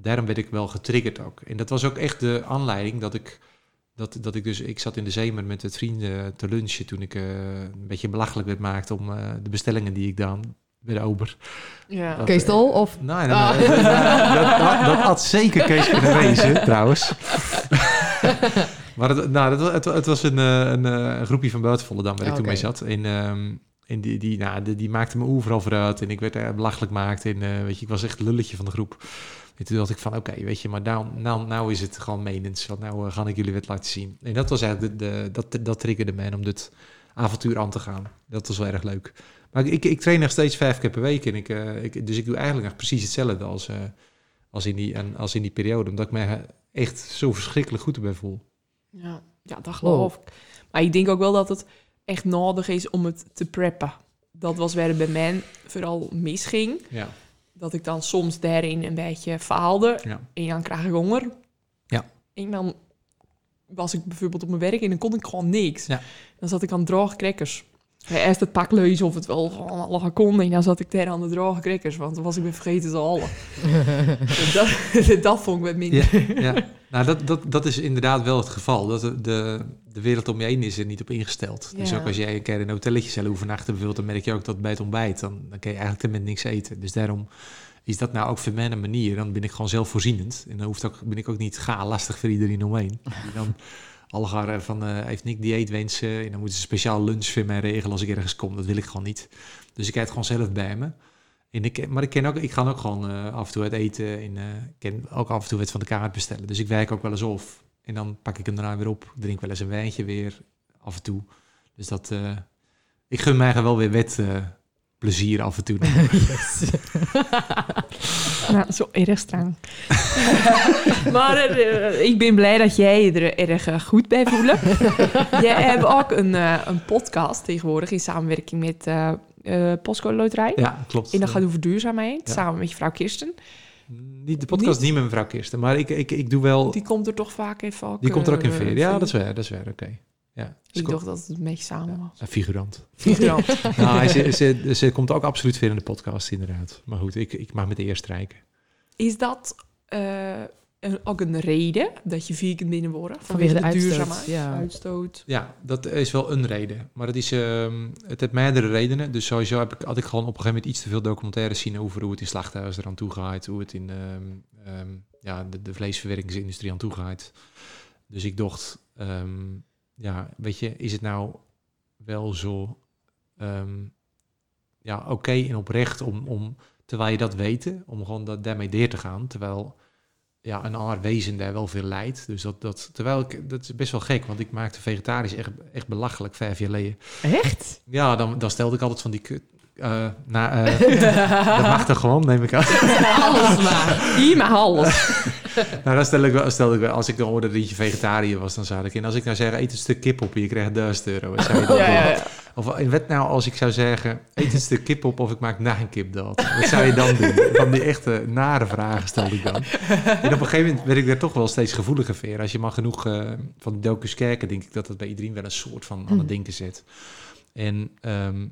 C: Daarom werd ik wel getriggerd ook. En dat was ook echt de aanleiding dat ik dat, dat ik dus, ik zat in de zeemer met het vrienden te lunchen toen ik uh, een beetje belachelijk werd gemaakt om uh, de bestellingen die ik dan bij de ober.
B: Ja. Dat, Kees Tol of?
C: Nee, nee, ah. nee, dat, dat, dat, had zeker Kees kunnen wezen, trouwens. maar het, nou, dat, het, het was een, een, een groepje van buitenvolle dan waar ik okay. toen mee zat. En, um, en die, die, nou, die, die maakte me overal vooruit en ik werd er belachelijk gemaakt. En uh, weet je, ik was echt lulletje van de groep. En toen dacht ik van, oké, weet je, maar nou, nou, nou is het gewoon menens. Want nou uh, ga ik jullie wat laten zien. En dat was eigenlijk, de, de, dat, dat triggerde me om dit avontuur aan te gaan. Dat was wel erg leuk. Maar ik, ik train nog steeds vijf keer per week. En ik, uh, ik, dus ik doe eigenlijk nog precies hetzelfde als, uh, als, in die, en, als in die periode. Omdat ik me echt zo verschrikkelijk goed erbij voel.
A: Ja, ja dat geloof ik. Maar ik denk ook wel dat het echt nodig is om het te preppen. Dat was waar het bij mij vooral misging.
C: Ja
A: dat ik dan soms daarin een beetje faalde.
C: Ja.
A: En dan krijg ik honger.
C: Ja.
A: En dan was ik bijvoorbeeld op mijn werk en dan kon ik gewoon niks.
C: Ja.
A: Dan zat ik aan droge crackers. Eerst het pak lezen of het wel gewoon alle kon. En dan zat ik daar aan de droge crackers, want dan was ik weer vergeten te halen. dat, dat vond ik met minder.
C: Ja, ja. Nou, dat, dat, dat is inderdaad wel het geval. Dat de, de, de wereld om je heen is er niet op ingesteld.
A: Ja.
C: Dus ook als jij een keer in een hotelletje zal overnachten bijvoorbeeld, dan merk je ook dat bij het ontbijt, dan, dan kun je eigenlijk met niks eten. Dus daarom is dat nou ook voor mij een manier. Dan ben ik gewoon zelfvoorzienend. En dan hoeft ook, ben ik ook niet ga lastig voor iedereen omheen. Die dan alle van uh, heeft Nick dieet wensen. En dan moeten ze speciaal lunch voor mij regelen als ik ergens kom. Dat wil ik gewoon niet. Dus ik heb het gewoon zelf bij me. En ik, maar ik, ken ook, ik ga ook gewoon uh, af en toe het eten. En uh, ik ken ook af en toe het van de kaart bestellen. Dus ik werk ook wel eens op. En dan pak ik hem daarna weer op. Drink wel eens een wijntje weer af en toe. Dus dat... ik gun mij wel weer wet plezier af en toe.
A: yes. nou, zo erg streng. maar uh, ik ben blij dat jij je er erg uh, goed bij voelt. jij hebt ook een, uh, een podcast tegenwoordig in samenwerking met eh Postcode Loterij.
C: Ja, klopt.
A: En dat gaat over duurzaamheid,
C: Ja.
A: samen met je vrouw Kirsten.
C: Niet de podcast niet met mevrouw Kirsten, maar ik, ik, ik doe wel... Die,
A: Die komt er toch vaak even ook,
C: komt er ook in
A: eh,
C: veer. Ja, dat is waar, dat is waar, oké.
A: Ik dacht dat het een beetje samen was.
C: Een figurant.
A: Figurant.
C: nou, ze, ze, ze komt ook absoluut weer in de podcast, inderdaad. Maar goed, ik, ik mag met de eerst strijken.
A: Is dat eh, een- ook een reden dat je vegan binnen wordt?
B: Vanwege de uitstoot,
A: duurzaamheid,
B: ja.
A: uitstoot.
C: Ja, dat is wel een reden. Maar het, is, ehm, het heeft meerdere redenen. Dus sowieso heb ik, had ik gewoon op een gegeven moment iets te veel documentaires zien over hoe het in slachthuizen eraan toe gaat. Hoe het in ehm, ehm, ja, de, de vleesverwerkingsindustrie aan toe gaat. Dus ik dacht, ehm, ja, weet je, is het nou wel zo ehm, ja, oké en oprecht om, om, terwijl je dat weet, om gewoon dat, daarmee deer te gaan. Terwijl ja, een ander wezen daar wel veel lijdt. Dus dat, dat, terwijl ik, dat is best wel gek, want ik maakte vegetarisch echt, echt belachelijk vijf jaar geleden.
B: Echt?
C: Ja, dan, dan stelde ik altijd van die kut. na, eh, dat mag toch gewoon, neem ik aan.
A: Alles maar. Hier maar alles.
C: nou, dan stel ik wel, stel ik wel, als ik dan hoorde dat je vegetariër was, dan zou ik in. Als ik nou zeg, eet een stuk kip op en je krijgt 1000 euro. Wat zou je dan
A: Ja,
C: doen?
A: ja, ja.
C: Of in wet nou, als ik zou zeggen, eet een stuk kip op of ik maak na een kip dat. Wat zou je dan doen? Van die echte nare vragen stelde ik dan. En op een gegeven moment werd ik daar toch wel steeds gevoeliger voor. Als je maar genoeg eh, van die docus kijken, denk ik dat het bij iedereen wel een soort van aan het denken zit. En ehm,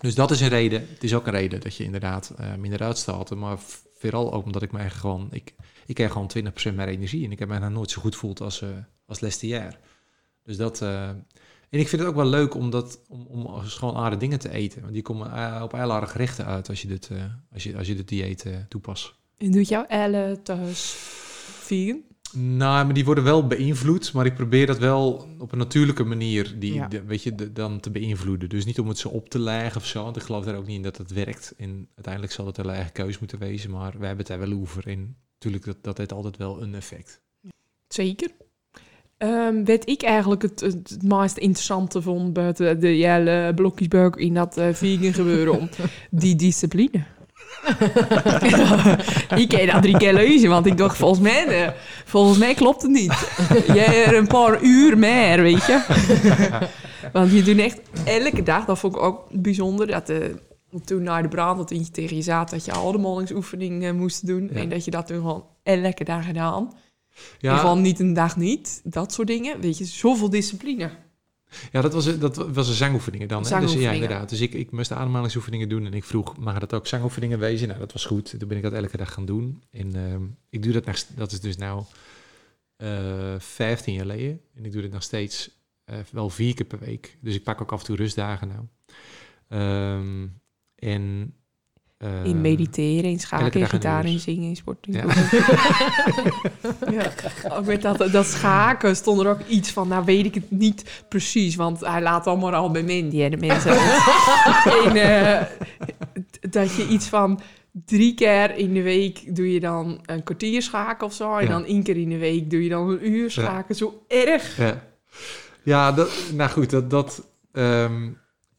C: dus dat is een reden. Het is ook een reden dat je inderdaad eh, minder uitstoot. Maar vooral ook omdat ik mij gewoon... Ik, ik krijg gewoon 20% meer energie. En ik heb mij nou nooit zo goed voeld als, eh als laatste jaar. Dus dat... eh, en ik vind het ook wel leuk om, dat, om, om gewoon aardige dingen te eten. Want die komen eh, op heel aardige gerechten uit als je dit, als je, als je dit dieet toepast.
A: En doet jouw Elle thuis vegan?
C: Nou, maar die worden wel beïnvloed, maar ik probeer dat wel op een natuurlijke manier, die,
B: Ja.
C: de- weet je, de- dan te beïnvloeden. Dus niet om het zo op te leggen of zo, want ik geloof daar ook niet in dat het werkt. En uiteindelijk zal het een eigen keus moeten wezen, maar wij hebben het daar wel over. En natuurlijk, dat, dat heeft altijd wel een effect.
A: Zeker. Ehm weet ik eigenlijk het, het, het meest interessante vond buiten de hele blokjesbuik in dat eh, vegan gebeuren om die discipline. ik kan dat drie keer lezen, want ik dacht volgens mij, eh, volgens mij klopt het niet. Jij er een paar uur meer, weet je. want je doet echt elke dag, dat vond ik ook bijzonder, dat de, toen naar de brand dat je tegen je zat dat je ademhalingsoefeningen eh, moest doen
C: Ja.
A: en dat je dat toen gewoon elke dag gedaan.
C: Ja,
A: Van niet een dag niet, dat soort dingen. Weet je, zoveel discipline.
C: ja dat, was, dat was een zangoefeningen dan. Dus, ja, inderdaad. Dus ik, ik moest de ademhalingsoefeningen doen en ik vroeg, mag dat ook zangoefeningen wezen? Nou, dat was goed. Toen ben ik dat elke dag gaan doen. En ehm, ik doe dat, nog, dat is dus nou eh 15 jaar geleden. En ik doe dit nog steeds eh, wel vier keer per week. Dus ik pak ook af en toe rustdagen nou. Ehm, en... eh,
A: in mediteren, in schaken, in gitaar, in zingen, in sporten.
C: Ja.
A: Ja. Ook met dat, dat schaken stond er ook iets van, nou weet ik het niet precies, want hij laat allemaal al bij hè, de mensen. en, eh, dat je iets van drie keer in de week doe je dan een kwartier schaken of zo, en
C: Ja.
A: dan één keer in de week doe je dan een uur schaken. Zo erg.
C: Ja, ja dat, nou goed, dat... dat ehm,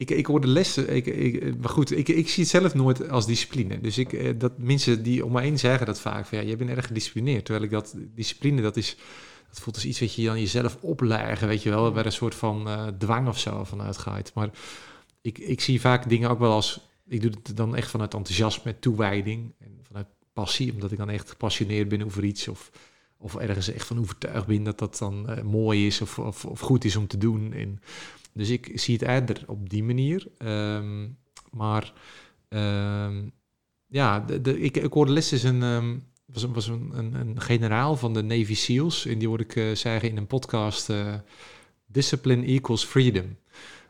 C: ik, ik hoor de lessen, ik, ik, maar goed, ik, ik zie het zelf nooit als discipline. Dus ik, eh, dat mensen die om me heen zeggen dat vaak, van ja, jij bent erg gedisciplineerd. Terwijl ik dat, discipline, dat is, dat voelt als iets wat je dan jezelf opleggen, weet je wel, waar een soort van eh, dwang of zo vanuit gaat. Maar ik, ik zie vaak dingen ook wel als, ik doe het dan echt vanuit enthousiasme, toewijding en vanuit passie, omdat ik dan echt gepassioneerd ben over iets of of ergens echt van overtuigd ben dat dat dan eh, mooi is of, of, of goed is om te doen. En, dus ik zie het eerder op die manier. Ehm, maar ehm, ja, de, ik, ik hoorde les is een, ehm, was, was een, een, een generaal van de Navy SEALs. En die hoorde ik eh, zeggen in een podcast, eh, Discipline equals freedom.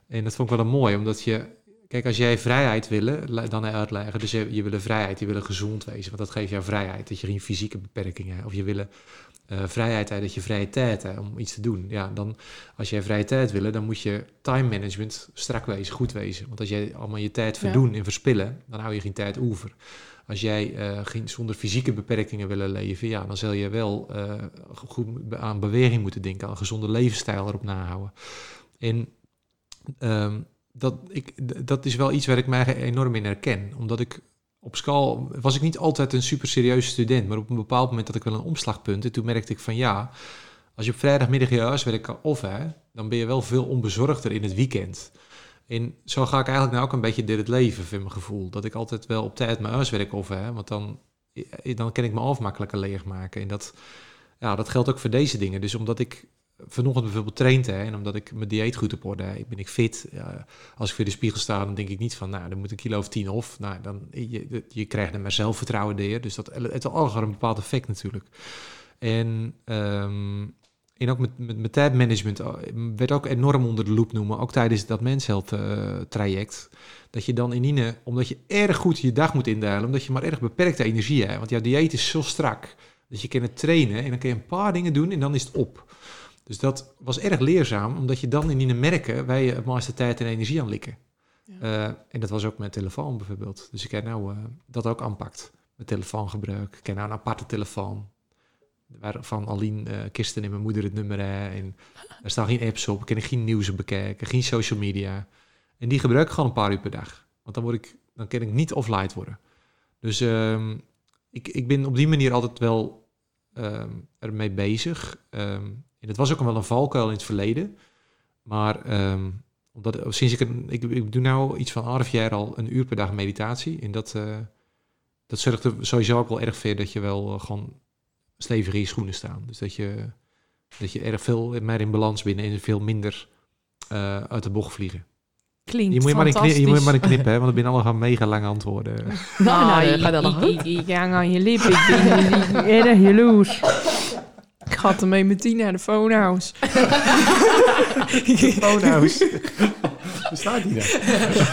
C: En dat vond ik wel een mooi, omdat je... Kijk, als jij vrijheid willen, dan uitleggen. Dus je, je wil vrijheid, je wil gezond wezen. Want dat geeft jou vrijheid, dat je geen fysieke beperkingen hebt. Of je wil eh, vrijheid hebt, dat je vrije tijd hebt om iets te doen. Ja, dan als jij vrije tijd wil, dan moet je time management strak wezen, goed wezen. Want als jij allemaal je tijd
A: Ja.
C: verdoen en verspillen, dan hou je geen tijd over. Als jij eh, geen, zonder fysieke beperkingen willen leven, ja, dan zal je wel eh, goed aan beweging moeten denken, aan een gezonde levensstijl erop nahouden. En ehm, dat, ik, dat is wel iets waar ik mij enorm in herken. Omdat ik op school was ik niet altijd een super serieuze student, maar op een bepaald moment had ik wel een omslagpunt. En toen merkte ik van ja, als je op vrijdagmiddag je huiswerk kan of hè, dan ben je wel veel onbezorgder in het weekend. En zo ga ik eigenlijk nou ook een beetje dit het leven, vind mijn gevoel. Dat ik altijd wel op tijd mijn huiswerk over heb, want dan, eh, dan kan ik me af makkelijker leegmaken. En dat, ja, dat geldt ook voor deze dingen. Dus omdat ik vanochtend bijvoorbeeld traind hè, en omdat ik mijn dieet goed op orde heb, ben ik fit. Als ik voor de spiegel sta, dan denk ik niet van, nou, dan moet een kilo of tien of. Nou, dan, je, je krijgt er maar zelfvertrouwen door. Dus dat het al een bepaald effect natuurlijk. En, um, en ook met, met, met eh, werd ook enorm onder de loep noemen, ook tijdens dat mensheld uh, traject. Dat je dan in omdat je erg goed je dag moet indelen, omdat je maar erg beperkte energie hebt. Want jouw dieet is zo strak. Dus je kan het trainen en dan kun je een paar dingen doen en dan is het op. Dus dat was erg leerzaam, omdat je dan in merken waar je het meeste tijd en energie aan likken. Ja. Uh, en dat was ook mijn telefoon bijvoorbeeld. Dus ik heb nou uh, dat ook aanpakt. Mijn telefoongebruik. Ik heb nou een aparte telefoon. Waarvan alleen uh, Kirsten en mijn moeder het nummer. En er staan geen apps op. Ik kan geen nieuws bekijken. Geen social media. En die gebruik ik gewoon een paar uur per dag. Want dan, word ik, dan kan ik niet offline worden. Dus um, ik, ik ben op die manier altijd wel um, ermee bezig. Um, en dat was ook wel een valkuil in het verleden. Maar um, omdat, sinds ik, een, ik, ik doe nou iets van half jaar al een uur per dag meditatie. En dat, uh, dat zorgt er sowieso ook wel erg voor dat je wel uh, gewoon stevig in je schoenen staan. Dus dat je, dat je erg veel meer in balans bent en veel minder uh, uit de bocht vliegen.
A: Klinkt
C: je moet je maar een knip, je moet je maar een knip hè, want er binnen allemaal mega lange antwoorden.
A: Nou, nou, nou nog ik, ik, ik hang aan je lip, ik ben erg jaloers. Ik ga ermee meteen naar de phonehouse.
C: de phonehouse? Hoe staat die dan?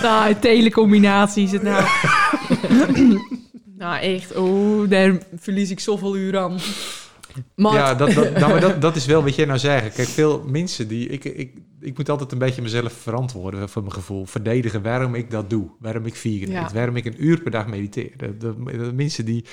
A: Nou, telecombinatie is het nou. nou, echt. Oh, daar verlies ik zoveel uur aan.
C: Ja, dat, dat, nou, maar dat, dat is wel wat jij nou zegt. Kijk, veel mensen die... Ik, ik, ik moet altijd een beetje mezelf verantwoorden voor mijn gevoel. Verdedigen waarom ik dat doe. Waarom ik vegan ja. eet. Waarom ik een uur per dag mediteer. De mensen die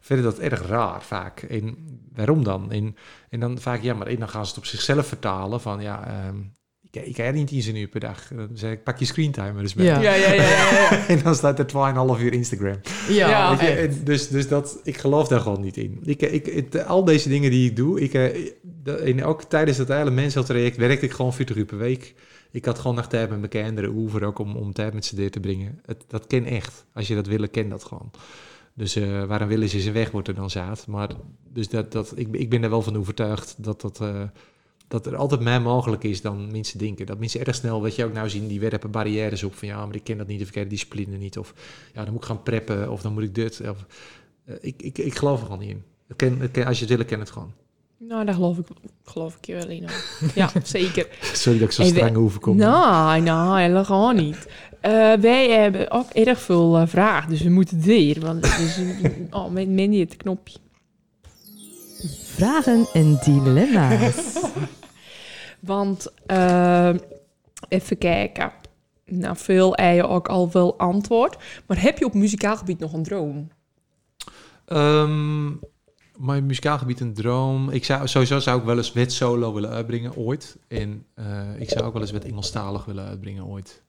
C: vinden dat erg raar vaak. En waarom dan? En, en dan vaak, ja, maar en dan gaan ze het op zichzelf vertalen van, ja, um, ik, ik heb niet eens een uur per dag. Dan zeg ik, pak je screentimer dus mee.
A: Ja, ja, ja. ja, ja.
C: en dan staat er 2,5 uur Instagram.
A: Ja, ja
C: je, en dus, dus dat, ik geloof daar gewoon niet in. Ik, ik, het, al deze dingen die ik doe, ik, en ook tijdens dat hele mensentraject werkte ik gewoon 40 uur per week. Ik had gewoon nog tijd met mijn kinderen oever ook om, om tijd met ze deur te brengen. Het, dat ken echt. Als je dat wil, ken dat gewoon. Dus uh, waarom willen ze zijn weg, wordt er dan zaad. Maar dus dat, dat, ik, ik ben er wel van overtuigd dat, dat, uh, dat er altijd meer mogelijk is dan mensen denken. Dat mensen erg snel, wat je ook nou zien, die werpen barrières op van ja, maar ik ken dat niet, of ik ken discipline niet. Of ja, dan moet ik gaan preppen, of dan moet ik dit. Of, uh, ik, ik, ik geloof er gewoon niet in. Ik ken, ik ken, als je het wil, ken het gewoon.
A: Nou, daar geloof ik, geloof ik je wel in. Ja, zeker.
C: Sorry dat ik zo streng overkom.
A: Nou, nou, helemaal niet. Uh, wij hebben ook erg veel uh, vragen, dus we moeten weer. Want het is oh, met Mandy het knopje.
B: Vragen en dilemma's.
A: Want uh, even kijken. Nou, veel eieren ook al wel antwoord. Maar heb je op muzikaal gebied nog een droom?
C: Um, mijn muzikaal gebied een droom. Ik zou sowieso zou ik wel eens wet solo willen uitbrengen ooit. En ik zou ook wel eens wet Engelstalig willen uitbrengen ooit.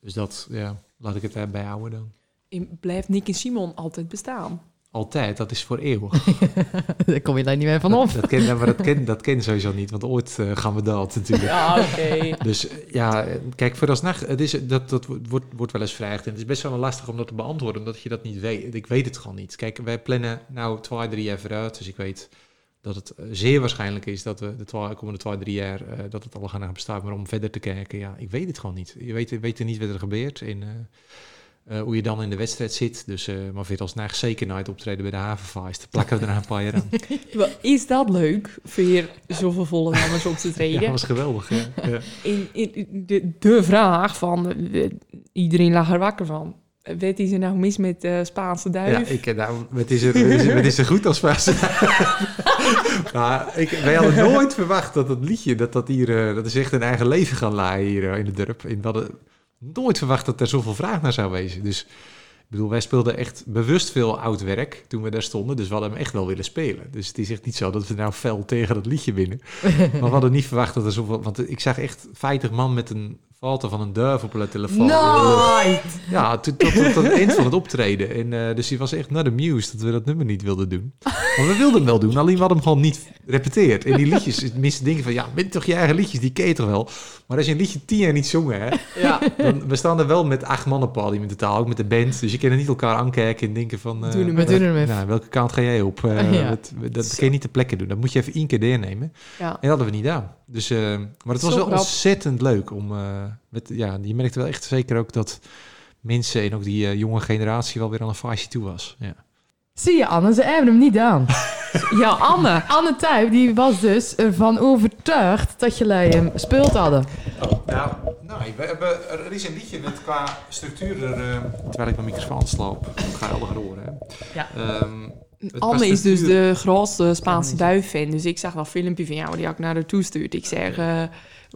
C: Dus dat, ja, laat ik het daarbij houden dan.
A: En blijft Nick en Simon altijd bestaan?
C: Altijd, dat is voor eeuwig.
B: Daar kom je daar niet meer van op.
C: Dat, dat ken, maar dat ken, dat ken sowieso niet, want ooit uh, gaan we dat natuurlijk.
A: Ja, oké.
C: Dus ja, kijk, voor nacht, het is, dat, dat wordt, wordt wel eens vrijged. En het is best wel lastig om dat te beantwoorden, omdat je dat niet weet. Ik weet het gewoon niet. Kijk, wij plannen nou twee, drie jaar vooruit, dus ik weet dat het eh, zeer waarschijnlijk is dat we de twa, komende twee, drie jaar uh, dat het al gaan bestaan. Maar om verder te kijken, ja, ik weet het gewoon niet. Je weet, weet er niet wat er gebeurt uh, hoe je dan in de wedstrijd zit. Dus, maar vind als naar zeker nooit optreden bij de havenfeest. Plakken we er een paar jaar aan.
A: is dat leuk, voor zoveel volle namens op te treden? ja,
C: dat was geweldig. Ja. ja.
A: In, in, de, de vraag van, iedereen lag er wakker van Weet is er nou mis met uh, Spaanse duif?
C: Ja, ik, nou, wat is, er, wat, is er, wat is er goed als Spaanse duif? maar ik, wij hadden nooit verwacht dat dat liedje, dat dat hier, dat is echt een eigen leven gaan laaien hier in de dorp. We hadden nooit verwacht dat er zoveel vraag naar zou wezen. Dus ik bedoel, wij speelden echt bewust veel oud werk toen we daar stonden. Dus we hadden hem echt wel willen spelen. Dus het is echt niet zo dat we nou fel tegen dat liedje winnen. maar we hadden niet verwacht dat er zoveel... Want ik zag echt 50 man met een valt er van een durf op de telefoon.
B: Nooit!
C: Ja, tot, tot, tot, tot het eind van het optreden. En, eh, dus hij was echt naar de muse dat we dat nummer niet wilden doen. Maar we wilden hem wel doen, alleen we hadden hem gewoon niet repeteerd. En die liedjes, tenminste dingen van, ja, bent toch je eigen liedjes, die ken je toch wel? Maar als je een liedje tien jaar niet zongen, hè,
A: Ja,
C: dan, we staan er wel met acht mannen podium in totaal, ook met de band. Dus je kan er niet elkaar aankijken en denken van... eh,
A: Doen hem
B: We doen hem even.
C: nou, welke kant ga jij op? Eh,
B: Ja.
C: dat kan je niet ter plekke doen. Dat moet je even één keer deelnemen.
A: ja.
C: En dat hadden we niet gedaan. Dus, eh, maar het was
A: Zo
C: wel
A: grap.
C: ontzettend leuk om. Eh, met, ja, je merkte wel echt zeker ook dat mensen en ook die eh, jonge generatie wel weer aan een fase toe was. Ja.
B: Zie je, Anne, ze hebben hem niet gedaan.
A: ja Anne.
B: Anne Tuyp, die was dus ervan overtuigd dat jullie hem speeld hadden.
C: nou, nou, we hebben, er is een liedje met qua structuur. Er, eh, terwijl ik mijn microfoon sloop, ik ga helder horen. Hè.
B: Ja.
C: Ehm, het
A: Anne is dus de grootste Spaanse
B: Ja,
A: duif-fan. Dus ik zag dat filmpje van jou die had ik naar haar toestuurd. Ik zeg, eh,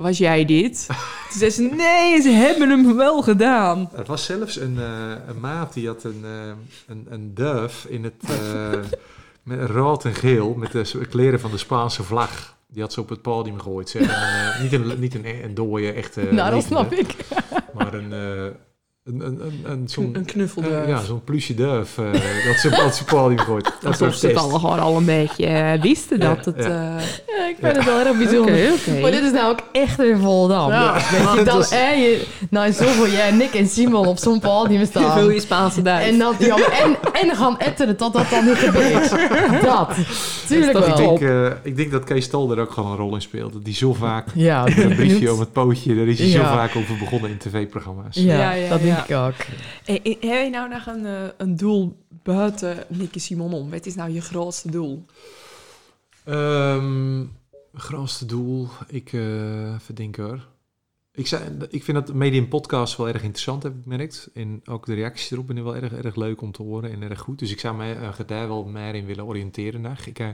A: was jij dit? Toen zei ze, nee, ze hebben hem wel gedaan.
C: Het was zelfs een, eh, een maat die had een, eh, een, een duif in het eh, met rood en geel met de kleren van de Spaanse vlag. Die had ze op het podium gegooid. Zeg. En, niet een, niet een, een dooie, echte.
B: nou, dat snap ik.
C: Maar een, een, een, een, een, zo'n
A: Een knuffelduif.
C: eh, ja, zo'n plusje duif. eh, dat ze op het podium gooit. Dat
A: ze het al gewoon al een beetje eh, wisten
C: Ja,
A: dat het...
C: ja.
A: eh,
B: Ja, ik vind het wel erg bijzonder.
A: oké.
B: Maar dit is nou ook echt in Volendam.
A: Ja.
B: Weet je, dan
C: was-
B: er je, nou zoveel jij, Nick en Simon op zo'n podium staan.
A: Wil je Spaanse duif?
B: En, ja, maar en, en gaan etteren tot dat dan niet gebeurt. Dat. Tuurlijk
A: toch
C: Ik
B: wel.
C: denk, eh, ik denk dat Kees Stal er ook gewoon een rol in speelt. Dat die zo vaak...
B: Ja,
C: Een briefje om het pootje, daar is hij zo vaak over begonnen in tv-programma's.
B: Ja,
A: Ja, ja, ja.
B: ik ook.
A: Hey, heb je nou nog een, eh, een doel buiten Nicky Simon om? Wat is nou je grootste doel?
C: Ehm grootste doel, ik eh verdenk er. Ik, zei, ik vind dat medium podcast wel erg interessant, heb ik gemerkt. En ook de reacties erop ben wel erg, erg leuk om te horen en erg goed. Dus ik zou mij uh, daar wel meer in willen oriënteren. Naar. Ik, uh,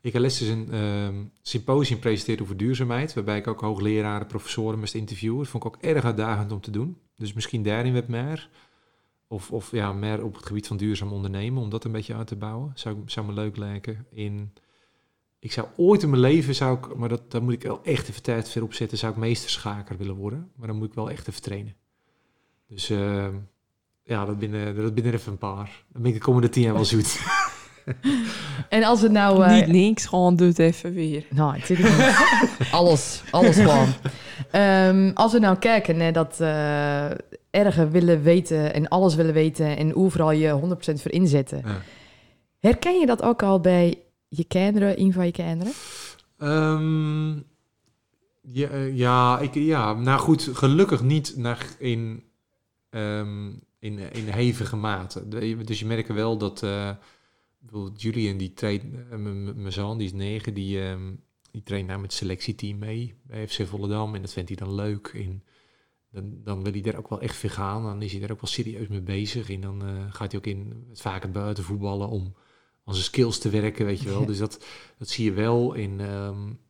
C: ik heb les een ehm, symposium gepresenteerd over duurzaamheid, waarbij ik ook hoogleraren, professoren moest interviewen. Dat vond ik ook erg uitdagend om te doen. Dus misschien daarin wat meer. Of, of ja, meer op het gebied van duurzaam ondernemen, om dat een beetje uit te bouwen. Zou, zou me leuk lijken. In, ik zou ooit in mijn leven, zou ik, maar dat, daar moet ik wel echt even tijd voor opzetten, zou ik meesterschaker willen worden. Maar dan moet ik wel echt even trainen. Dus uh, ja, dat binnen, dat binnen even een paar. Dan ben ik de komende tien jaar wel zoet.
B: en als het nou...
A: Uh, Niet niks, gewoon doe het even weer.
B: Nou, ik zit niet. alles, alles gewoon. Um, als we nou kijken naar dat uh, erger willen weten en alles willen weten en overal je 100% voor inzetten. Ja. Herken je dat ook al bij je kinderen, een van je kinderen?
C: Um, ja, ja, ik, ja, nou goed, gelukkig niet naar in, um, in, in hevige mate. Dus je merkt wel dat... Uh, bijvoorbeeld Julian, die traint, uh, mijn zoon, die is negen, die, um, die traint nou met het selectieteam mee bij FC Volendam. En dat vindt hij dan leuk. En dan, dan wil hij daar ook wel echt voor gaan. Dan is hij daar ook wel serieus mee bezig. En dan uh, gaat hij ook in het vaker buiten voetballen om aan zijn skills te werken, weet je wel. Dus dat, dat zie je wel in... Um,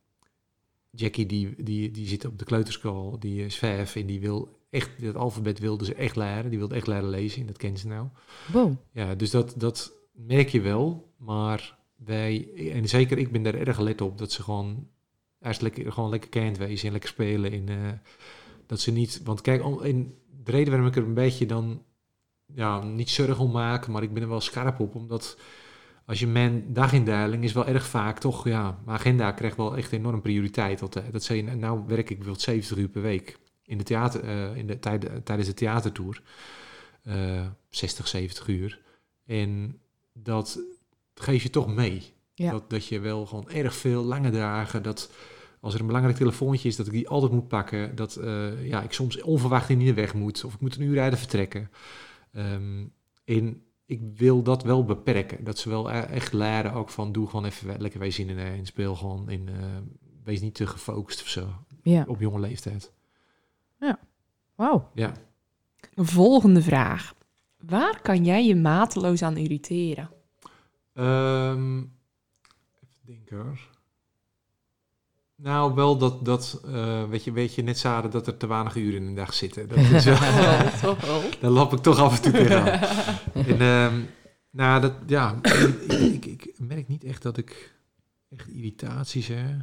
C: Jackie, die, die, die zit op de kleuterschool, die is vijf en die wil echt, het alfabet wilde ze echt leren. Die wilde echt leren lezen en dat kent ze nou.
B: Wow.
C: Ja, dus dat, dat merk je wel, maar wij, en zeker ik ben daar erg gelet op, dat ze gewoon lekker, gewoon lekker kent wezen en lekker spelen. En, uh, dat ze niet, want kijk, in de reden waarom ik er een beetje dan, ja, niet zorgen om maak, maar ik ben er wel scherp op, omdat als je mijn dagindeling is wel erg vaak toch, ja, mijn agenda krijgt wel echt enorm prioriteit altijd. Dat zei, nou werk ik bijvoorbeeld 70 uur per week in de theater, uh, in de, tijd, tijdens de theatertour. Uh, 60, 70 uur. En dat geef je toch mee.
B: Ja.
C: Dat, dat je wel gewoon erg veel lange dagen, dat als er een belangrijk telefoontje is, dat ik die altijd moet pakken. Dat uh, ja, ik soms onverwacht in de weg moet, of ik moet een uur rijden vertrekken. Um, en ik wil dat wel beperken. Dat ze wel e-, echt leren ook van, doe gewoon even lekker wees in, in, in speel gewoon in, uh, wees niet te gefocust of zo.
B: Ja.
C: Op jonge leeftijd.
B: Ja. Wauw.
C: Ja.
A: Volgende vraag. Waar kan jij je mateloos aan irriteren?
C: Um, even denken hoor. Nou, wel dat, dat uh, weet, je, weet je, net zaden dat er te weinig uren in de dag zitten. Dat is wel,
A: oh,
C: Daar loop ik toch af en toe tegenaan. en, um, nou, dat, ja, ik, ik, ik, merk niet echt dat ik echt irritaties heb.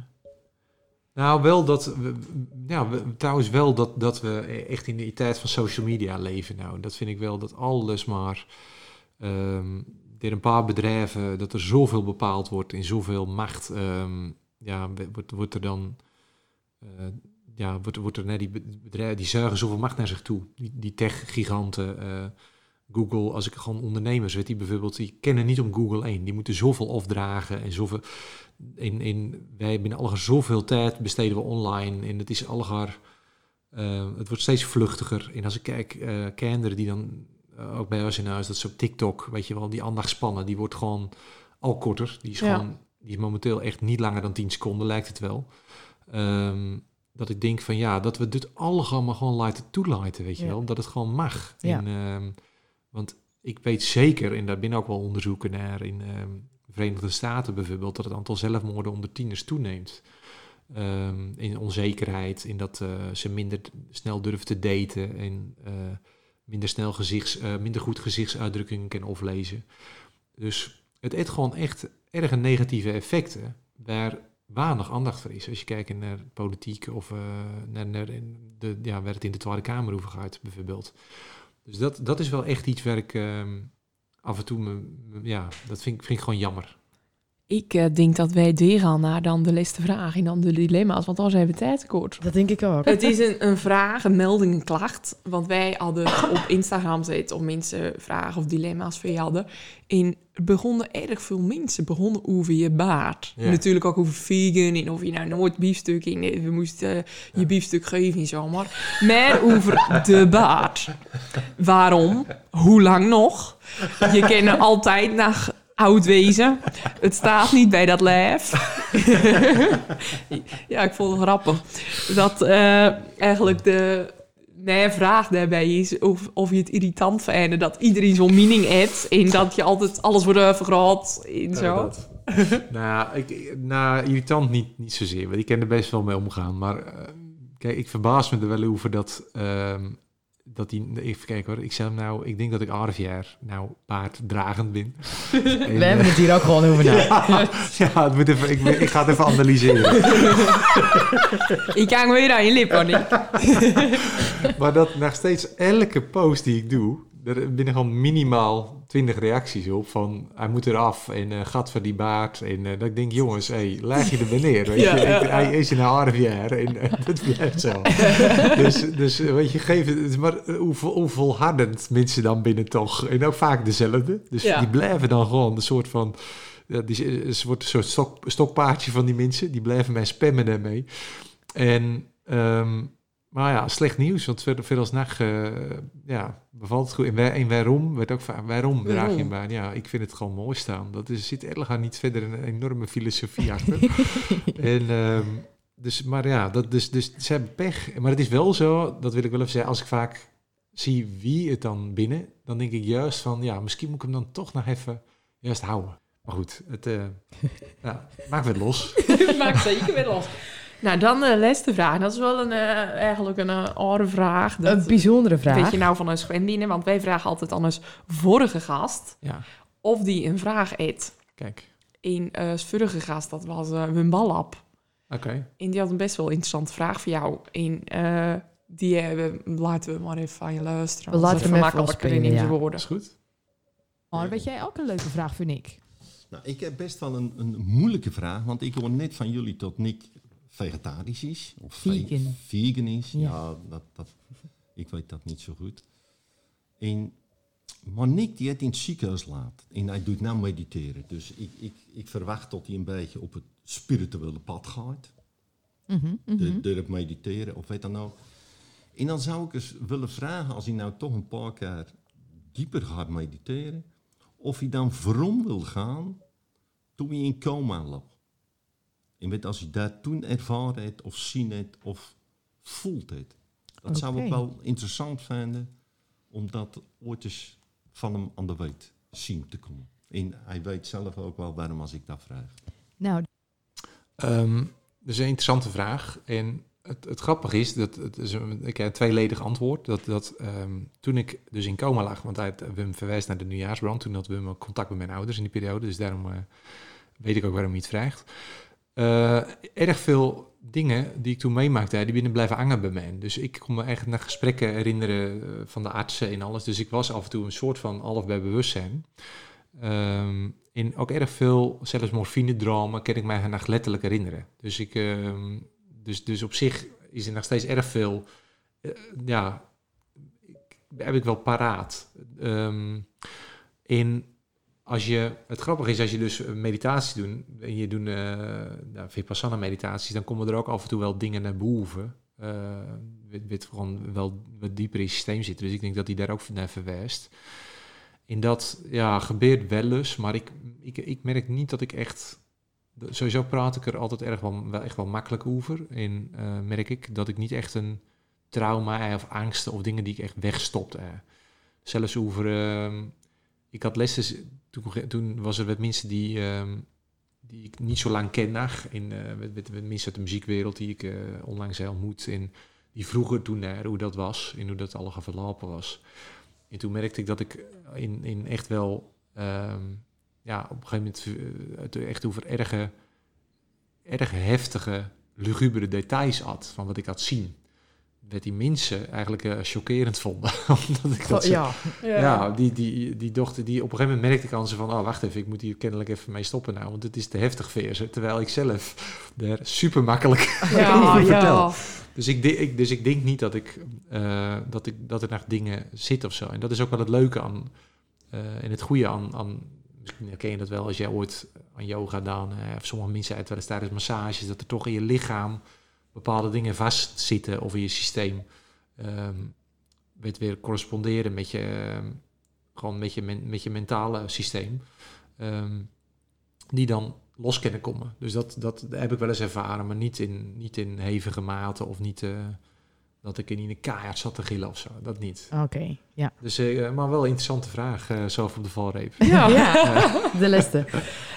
C: Nou, wel dat we, ja, we- trouwens wel dat, dat we echt in die tijd van social media leven. Nou, dat vind ik wel dat alles maar ehm door een paar bedrijven dat er zoveel bepaald wordt in zoveel macht. ehm, ja, wordt, wordt er dan eh, ja, wordt, wordt er net die be- bedrijven die zuigen zoveel macht naar zich toe. Die, die tech-giganten, eh, Google, als ik gewoon ondernemers weet, die bijvoorbeeld, die kennen niet om Google 1. Die moeten zoveel opdragen en zoveel. In, in, wij binnen algar zoveel tijd besteden we online en het is algar. eh, het wordt steeds vluchtiger. En als ik kijk, eh kinderen die dan eh, ook bij ons in huis, dat ze op TikTok, weet je wel, die aandachtspannen, die wordt gewoon al korter. Die is
A: Ja.
C: gewoon, die is momenteel echt niet langer dan 10 seconden, lijkt het wel. Ehm, dat ik denk van ja, dat we dit allemaal gewoon laten toelaten, weet je
B: Ja.
C: wel. Dat het gewoon mag.
B: Ja.
C: En, ehm, want ik weet zeker, en daar binnen ook wel onderzoeken naar in ehm, Verenigde Staten bijvoorbeeld, dat het aantal zelfmoorden onder tieners toeneemt. Ehm, in onzekerheid, in dat eh, ze minder snel durven te daten en eh, minder snel gezichts, eh, minder goed gezichtsuitdrukkingen kunnen aflezen. Dus het heeft gewoon echt erg negatieve effecten waar weinig aandacht voor is. Als je kijkt naar politiek of naar, naar de, ja, waar het in de Tweede Kamer over gaat, bijvoorbeeld. Dus dat, dat is wel echt iets waar ik ehm, af en toe, me, ja, dat vind, vind ik gewoon jammer.
A: Ik eh, denk dat wij doorgaan naar dan de laatste vraag en dan de dilemma's, want dan zijn we tijd tekort.
B: Dat denk ik ook.
A: Het is een, een vraag, een melding, een klacht. Want wij hadden op Instagram zitten of mensen vragen of dilemma's voor je hadden. En er begonnen erg veel mensen begonnen over je baard.
C: Ja.
A: Natuurlijk ook over vegan en of je nou nooit biefstuk in. We moesten eh, je biefstuk geven en zo. Maar meer over de baard. Waarom? Hoe lang nog? Je kan er altijd naar oud wezen. Het staat niet bij dat lijf. ja, ik vond het grappig. Dat eh, eigenlijk de nee, vraag daarbij is of, of je het irritant vindt dat iedereen zo'n mening heeft en dat je altijd alles wordt vergroot en zo.
C: nou, ik, nou, irritant niet, niet zozeer, want ik kan er best wel mee omgaan. Maar eh, kijk, ik verbaas me er wel over dat, ehm, dat die, even kijken hoor, ik zeg nou, ik denk dat ik jaar nou paarddragend ben. En,
B: We
C: eh,
B: hebben het hier ook gewoon over na.
C: ja, het moet even, ik, ik ga het even analyseren.
A: Ik kan weer aan je lippen, niet?
C: maar dat nog steeds elke post die ik doe, er binnen gewoon minimaal 20 reacties op van hij moet eraf en eh gat voor die baard. En eh, dat ik denk, jongens, hey, leg je er weer neer. Weet
A: Ja,
C: je?
A: ja,
C: Ik-
A: ja.
C: Hij is in een half jaar en eh, dat blijft zo. dus, dus weet je, geef het, maar hoe, vol- hoe volhardend mensen dan binnen toch. En ook vaak dezelfde. Dus die blijven dan gewoon een soort van... Ja, die, een soort stok, stokpaardje van die mensen. Die blijven mij spammen daarmee. En, ehm, maar ja, slecht nieuws. Want verder, als nacht, eh, ja, bevalt het goed. En, waar, en waarom? Werd ook vaak, waarom draag je een baan? Ja, ik vind het gewoon mooi staan. Dat is, zit erg niet verder een enorme filosofie achter. en, ehm, dus, maar ja, dat, dus, dus ze hebben pech. Maar het is wel zo, dat wil ik wel even zeggen, als ik vaak zie wie het dan binnen, dan denk ik juist van, ja, misschien moet ik hem dan toch nog even juist houden. Maar goed, het eh ja, maakt weer los.
A: Maakt zeker weer los. Nou, dan de laatste vraag. Dat is wel een, eh, eigenlijk een uh, oude vraag. Dat,
B: Een bijzondere vraag.
A: Weet je nou van ons Gwendine? Want wij vragen altijd aan ons vorige gast
C: Ja,
A: of die een vraag eet.
C: kijk.
A: Een eh vorige gast, dat was eh Wim Ballap.
C: Oké.
A: En die had een best wel interessante vraag voor jou. En eh, die hebben, laten we maar even van je luisteren.
B: We laten hem even
A: in
B: ja.
A: woorden.
C: is goed.
B: Maar weet jij ook een leuke vraag, vind ik?
D: Nou, ik heb best wel een, een moeilijke vraag, want ik hoor net van jullie dat Nick vegetarisch is. Of ve-
B: Vegan.
D: vegan is.
B: Ja.
D: Ja, dat, dat, ik weet dat niet zo goed. En, maar Nick die het in het ziekenhuis laat. En hij doet nou mediteren. Dus ik, ik, ik verwacht dat hij een beetje op het spirituele pad gaat.
B: Mhm, mhm.
D: het mediteren of weet dan ook. En dan zou ik eens willen vragen, als hij nou toch een paar keer dieper gaat mediteren, of hij dan waarom wil gaan toen hij in coma lag. En weet, als hij dat toen ervaren heeft, of zien heeft, of voelt heeft. Dat zou ik wel interessant vinden, om dat ooit eens van hem aan de weet zien te komen. En hij weet zelf ook wel waarom als ik dat vraag.
B: Nou,
C: Ehm, dat is een interessante vraag. En het, het grappige is, dat het is een, ik heb een tweeledig antwoord. Dat, dat ehm, toen ik dus in coma lag, want hij had Wim verwijst naar de nieuwjaarsbrand. Toen had Wim ook contact met mijn ouders in die periode. Dus daarom eh, weet ik ook waarom hij het vraagt. Eh, erg veel dingen die ik toen meemaakte, die binnen blijven hangen bij mij. Dus ik kon me echt naar gesprekken herinneren eh, van de artsen en alles. Dus ik was af en toe een soort van half bij bewustzijn. Ehm en ook erg veel, zelfs morfine-dromen, kan ik mij nog letterlijk herinneren. Dus, ik, ehm, dus, dus op zich is er nog steeds erg veel, eh, ja, ik, heb ik wel paraat. Ehm en als je, het grappige is, als je dus meditatie doet, en je doet uh, nou, vipassana meditaties, dan komen er ook af en toe wel dingen naar boven. Uh, wit gewoon wel wat dieper in het systeem zitten. Dus ik denk dat hij daar ook naar verwijst. En dat ja, gebeurt wel eens, maar ik, ik, ik merk niet dat ik echt... Sowieso praat ik er altijd erg wel, echt wel makkelijk over. Uh, merk ik dat ik niet echt een trauma of angsten of dingen die ik echt wegstopt. Uh. Zelfs over... Ik had lessen... Toen, toen was er wat mensen die, die ik niet zo lang ken. In, met, met, met, mensen uit de muziekwereld die ik onlangs heb ontmoet. En die vroegen toen naar hoe dat was en hoe dat allemaal verlopen was. En toen merkte ik dat ik in, in echt wel, um, ja, op een gegeven moment het echt over erge, erg heftige, lugubere details had van wat ik had zien. Dat die mensen eigenlijk uh, chockerend vonden. Omdat ik dat
B: Oh, ja.
A: Ja.
C: ja, die, die, die dochter, die op een gegeven moment merkte ik aan ze van, oh wacht even, ik moet hier kennelijk even mee stoppen nou, want het is te heftig voor ze. Terwijl ik zelf daar super makkelijk
A: Ja,
C: over
A: ja.
C: vertel. Dus ik, de- ik, dus ik denk niet dat, ik, eh, dat, ik, dat er nog dingen zit of zo. En dat is ook wel het leuke aan, eh, en het goede aan, aan, misschien herken je dat wel als jij ooit aan yoga gedaan, eh, of sommige mensen uit wel eens tijdens massages, dat er toch in je lichaam bepaalde dingen vastzitten of in je systeem. ehm weet weer corresponderen met je, ehm, gewoon met je, met je mentale systeem. ehm, die dan los kunnen komen. Dus dat, dat heb ik wel eens ervaren, maar niet in, niet in hevige mate of niet eh, dat ik in een keihard zat te gillen of zo. Dat niet.
B: Oké, ja.
C: Dus, eh, maar wel een interessante vraag, eh, zo van de valreep.
A: Ja.
B: Ja, de leste.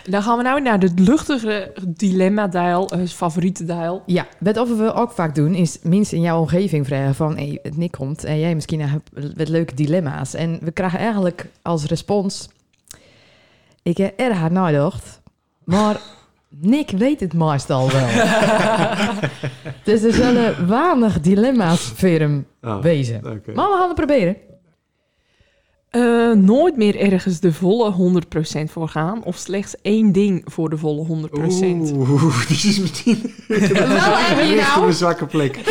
A: Dan gaan we nou naar het luchtige dilemma-dial, eh favoriete dial.
B: Ja, wat of we ook vaak doen, is mensen in jouw omgeving vragen van... Hey, het Nick komt en jij misschien hebt wat leuke dilemma's. En we krijgen eigenlijk als respons... Ik heb erg hard nagedacht, maar Nick weet het meestal wel. dus er zullen weinig dilemma's voor hem
C: Oh,
B: wezen. Maar we gaan het proberen.
A: Eh, nooit meer ergens de volle 100% voor gaan. Of slechts één ding voor de volle 100%.
C: Oeh, die is meteen
B: Wel, heb je
C: echt op
B: nou?
C: een zwakke plek.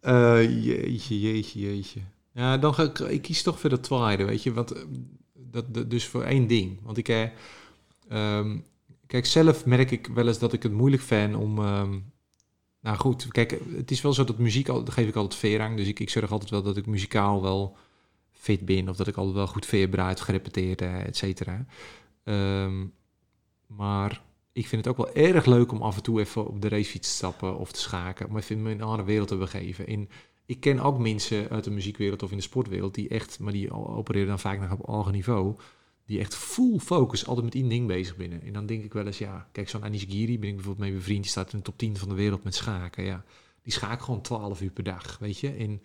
C: Eh, jeetje, jeetje, jeetje. Ja, dan ga ik, ik kies toch voor de tweede, weet je. Want, eh, dat, dat, dus voor één ding. Want ik, eh, ehm, kijk, zelf merk ik wel eens dat ik het moeilijk vind om... ehm, nou goed, kijk, het is wel zo dat muziek, al, dat geef ik altijd veerrang. Dus ik, zorg altijd wel dat ik muzikaal wel fit ben. Of dat ik altijd wel goed veerbraad, gerepeteerd, eh, et cetera. Ehm, maar ik vind het ook wel erg leuk om af en toe even op de racefiets te stappen of te schaken. Om even in een andere wereld te begeven. En ik ken ook mensen uit de muziekwereld of in de sportwereld die echt, maar die opereren dan vaak nog op hoger niveau. Die echt full focus altijd met één ding bezig binnen. En dan denk ik wel eens, ja, kijk, zo'n Anish Giri ben ik bijvoorbeeld mee bevriend. Die staat in de top 10 van de wereld met schaken. Ja, die schaakt gewoon 12 uur per dag, weet je. En,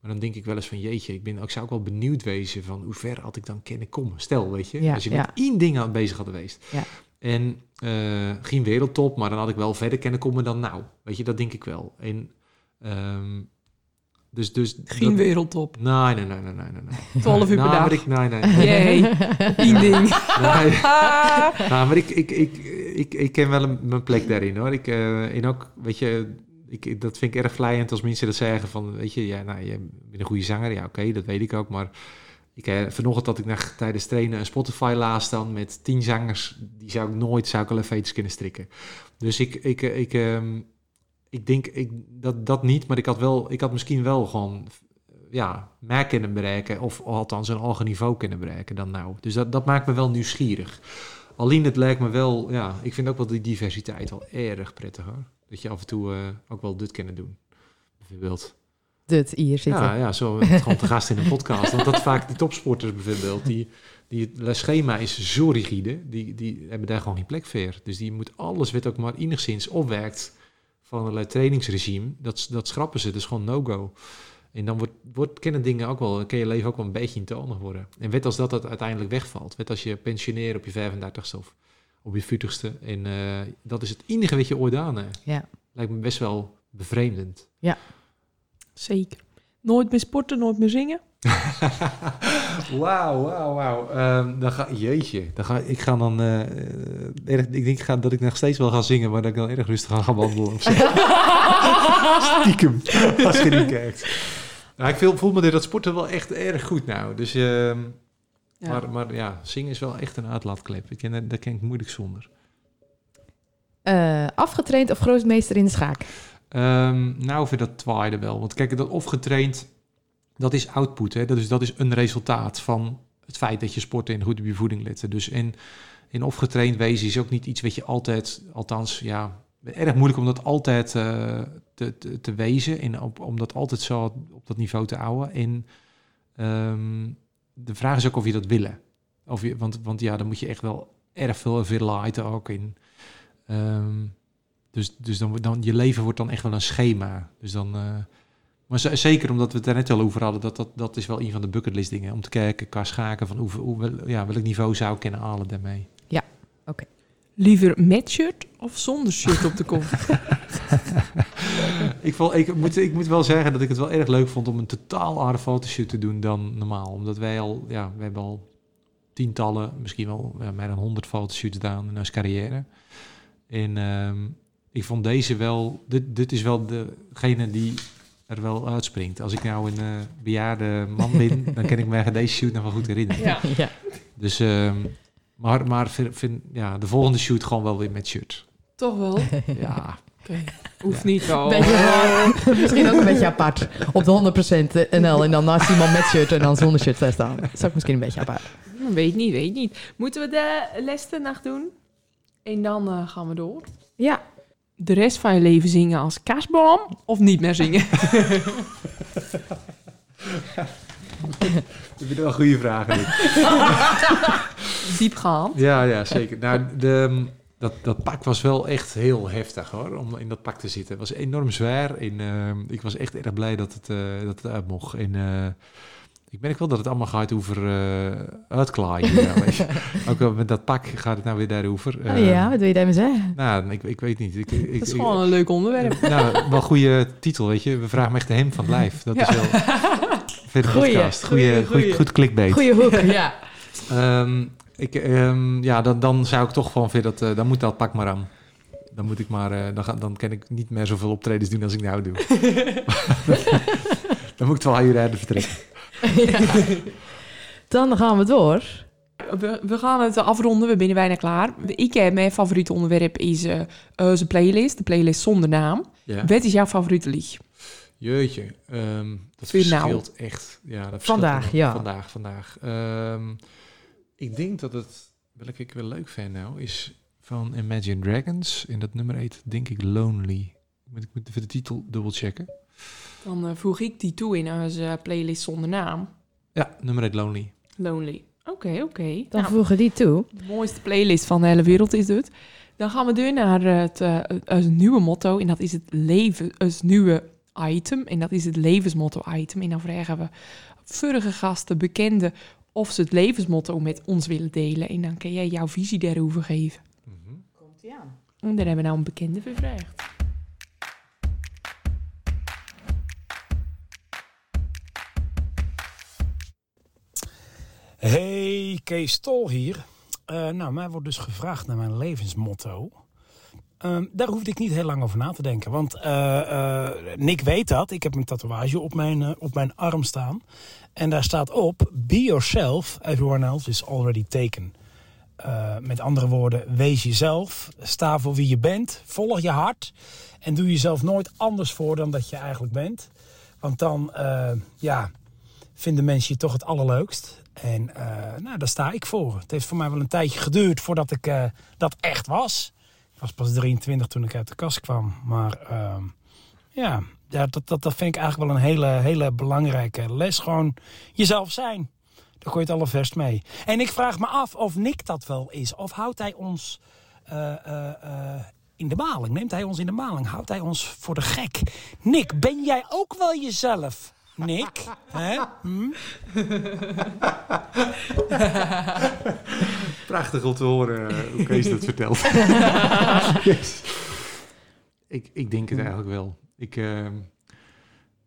C: maar dan denk ik wel eens van, jeetje, ik, ben, ik zou ook wel benieuwd wezen van hoe ver had ik dan kunnen komen. Stel, weet je,
B: Ja,
C: als je
B: ja.
C: met één ding aan bezig had geweest.
B: Ja.
C: En eh, geen wereldtop, maar dan had ik wel verder kunnen komen dan nou. Weet je, dat denk ik wel. En, ehm, dus, dus,
A: Geen
C: dat-
A: wereldtop.
C: Nee, nee, nee, nee, nee, nee. nee.
A: 12 uur per
C: Nou,
A: dag.
C: maar ik, nee, nee. nee.
A: Jee, één ding.
C: Nee. Nou, maar ik, ik, ik, ik, ik ken wel mijn plek daarin hoor. Ik, eh en ook, weet je, ik, dat vind ik erg vlijend als mensen dat zeggen van, weet je, ja, nou, je bent een goede zanger. Ja, oké, dat weet ik ook. Maar ik, eh, vanochtend dat ik naar, tijdens trainen een Spotify laat staan met tien zangers, die zou ik nooit, zou ik al even kunnen strikken. Dus ik, ik, eh, ik, ehm, ik denk ik, dat, dat niet, maar ik had, wel, ik had misschien wel gewoon ja, meer kunnen bereiken. Of althans een hoger niveau kunnen bereiken dan nou. Dus dat, dat maakt me wel nieuwsgierig. Alleen het lijkt me wel, ja, ik vind ook wel die diversiteit wel erg prettig hoor. Dat je af en toe eh, ook wel dit kunnen doen. Bijvoorbeeld.
B: Dit hier zitten.
C: Ja, ja, zo gewoon te gast in een podcast. Want dat vaak die topsporters bijvoorbeeld, die, die het schema is zo rigide, die, die hebben daar gewoon geen plek voor. Dus die moet alles wat ook maar enigszins opwerkt van een trainingsregime, dat, dat schrappen ze. Dat is gewoon no-go. En dan wordt, wordt kennen dingen ook wel, kan je leven ook wel een beetje intonig worden. En wet als dat, dat uiteindelijk wegvalt. Wet als je pensioneert op je 35ste of op je vuurtigste. En eh, dat is het enige wat je ooit aan hebt.
B: Ja.
C: Lijkt me best wel bevreemdend.
A: Zeker. Nooit meer sporten, nooit meer zingen.
C: wauw, wauw, wauw. Ehm, dan ga, jeetje, dan ga, ik ga dan... eh, erg, ik denk ga, dat ik nog steeds wel ga zingen, maar dat ik dan erg rustig aan ga wandelen. of. Stiekem, als je niet kijkt. Nou, ik voel, voel me dat sporten wel echt erg goed nou. Dus,
A: Ja.
C: Maar, maar ja, zingen is wel echt een uitlaatklep. Ik ken, daar ken ik moeilijk zonder.
B: Eh, afgetraind of grootmeester in de schaak?
C: Ehm, nou, vind dat tweede wel. Want kijk, dat opgetraind, dat is output. Hè? Dat, is, dat is een resultaat van het feit dat je sporten en goed op je voeding letten. Dus in, in opgetraind wezen is ook niet iets wat je altijd, althans, ja, erg moeilijk om dat altijd eh, te, te, te wezen. En om dat altijd zo op dat niveau te houden. En ehm, de vraag is ook of je dat willen. Of je, want, want ja, dan moet je echt wel erg veel verleiden ook in. Ehm, dus dus dan, dan, je leven wordt dan echt wel een schema. Dus dan, eh, maar zeker omdat we het daar net al over hadden, dat, dat, dat is wel een van de bucketlist dingen. Om te kijken qua schaken van hoe, hoe, ja, welk niveau zou ik kunnen halen daarmee.
A: Liever met shirt of zonder shirt op de kop?
C: ik, val, ik, moet, ik moet wel zeggen dat ik het wel erg leuk vond om een totaal andere fotoshoot te doen dan normaal. Omdat wij al, ja, we hebben al tientallen, misschien wel ja, meer dan honderd fotoshoots gedaan in onze carrière. En ehm, ik vond deze wel, dit, dit is wel degene die er wel uitspringt. Als ik nou een eh, bejaarde man ben, dan kan ik me deze shoot nog wel goed herinneren.
A: ja.
B: ja.
C: Dus, ehm, maar, maar vind, vind- ja, de volgende shoot gewoon wel weer met shirt.
A: Toch wel? Oké.
C: Ja,
A: Hoeft niet al.
B: Beetje. Misschien ook een beetje apart. Op de 100% NL en dan naast iemand met shirt en dan zonder shirt staan. Dat is ook misschien een beetje apart.
A: Weet niet, weet niet. Moeten we de lessen nog doen? En dan eh, gaan we door.
B: Ja,
A: De rest van je leven zingen als kasboom of niet meer zingen?
C: dat zijn wel goede vragen. dit.
A: Diepgaand.
C: Ja, ja, zeker. Nou, de, dat, dat pak was wel echt heel heftig hoor, om in dat pak te zitten. Het was enorm zwaar en eh, ik was echt erg blij dat het, eh, dat het uit mocht. En eh, ik merk wel dat het allemaal gaat over eh uitklaaien. ja, weet je. Ook al met dat pak gaat het nou weer daarover.
B: oh,
C: Eh,
B: ja wat wil je daarmee zeggen?
C: Nou, ik, ik weet niet. Ik, ik,
A: Dat is
C: ik-
A: gewoon een leuk onderwerp.
C: nou, wel goede titel, weet je. We vragen me echt de hem van het lijf. Dat is wel... Verder
B: Goeie,
C: podcast.
A: goeie,
C: Goeie, goeie,
A: goeie.
C: goed clickbait.
B: Goeie hoek, ja.
C: Ehm, ik, ehm, ja, dan, dan zou ik toch gewoon vinden dat... eh, dan moet dat pak maar aan. Dan moet ik maar... eh, dan, ga, dan kan ik niet meer zoveel optredens doen als ik nou doe. dan moet ik wel uur eerder vertrekken.
B: Dan gaan we door.
A: We, we gaan het afronden, we zijn bijna klaar. Ik heb mijn favoriete onderwerp is eh onze playlist, de playlist zonder naam.
C: Ja.
A: Wat is jouw favoriete lied?
C: Jeetje. ehm, dat
A: Weer nou.
C: verschilt echt. Ja, dat verschilt
B: Vandaag, ja.
C: Vandaag, vandaag. Ehm, ik denk dat het... Welke ik wel leuk vind nou, is van Imagine Dragons. En dat nummer heet, denk ik, Lonely. Moet ik moet even de titel dubbelchecken.
A: Dan eh, voeg ik die toe in onze playlist zonder naam.
C: Ja, nummer heet Lonely.
A: Lonely. Oké, oké.
B: Dan
A: Nou,
B: voegen die toe.
A: de mooiste playlist van de hele wereld is dit. Dan gaan we door naar het, eh, het, het nieuwe motto. En dat is het leven, het nieuwe item. En dat is het levensmotto item. En dan vragen we vorige gasten, bekenden, of ze het levensmotto met ons willen delen. En dan kan jij jouw visie daarover geven.
C: Mhm.
A: En daar hebben we nou een bekende gevraagd.
E: Hey, Kees Tol hier. Eh, nou, mij wordt dus gevraagd naar mijn levensmotto. Ehm, daar hoefde ik niet heel lang over na te denken. Want eh, Nick weet dat. Ik heb een tatoeage op mijn, op mijn arm staan. En daar staat op: Be yourself, everyone else is already taken. Met andere woorden, wees jezelf. Sta voor wie je bent. Volg je hart. En doe jezelf nooit anders voor dan dat je eigenlijk bent. Want dan, ja, vinden mensen je toch het allerleukst. En eh, nou, daar sta ik voor. Het heeft voor mij wel een tijdje geduurd voordat ik eh, dat echt was. Ik was pas 23 toen ik uit de kast kwam. Maar ehm, ja, dat, dat, dat vind ik eigenlijk wel een hele, hele belangrijke les. Gewoon jezelf zijn. Daar gooi je het allerverst mee. En ik vraag me af of Nick dat wel is. Of houdt hij ons eh, in de maling? Neemt hij ons in de maling? Houdt hij ons voor de gek? Nick, ben jij ook wel jezelf? Nick? Hè? Hm?
C: Prachtig om te horen eh, hoe Kees dat vertelt. Yes. ik, ik denk het eigenlijk wel. Ik, ehm,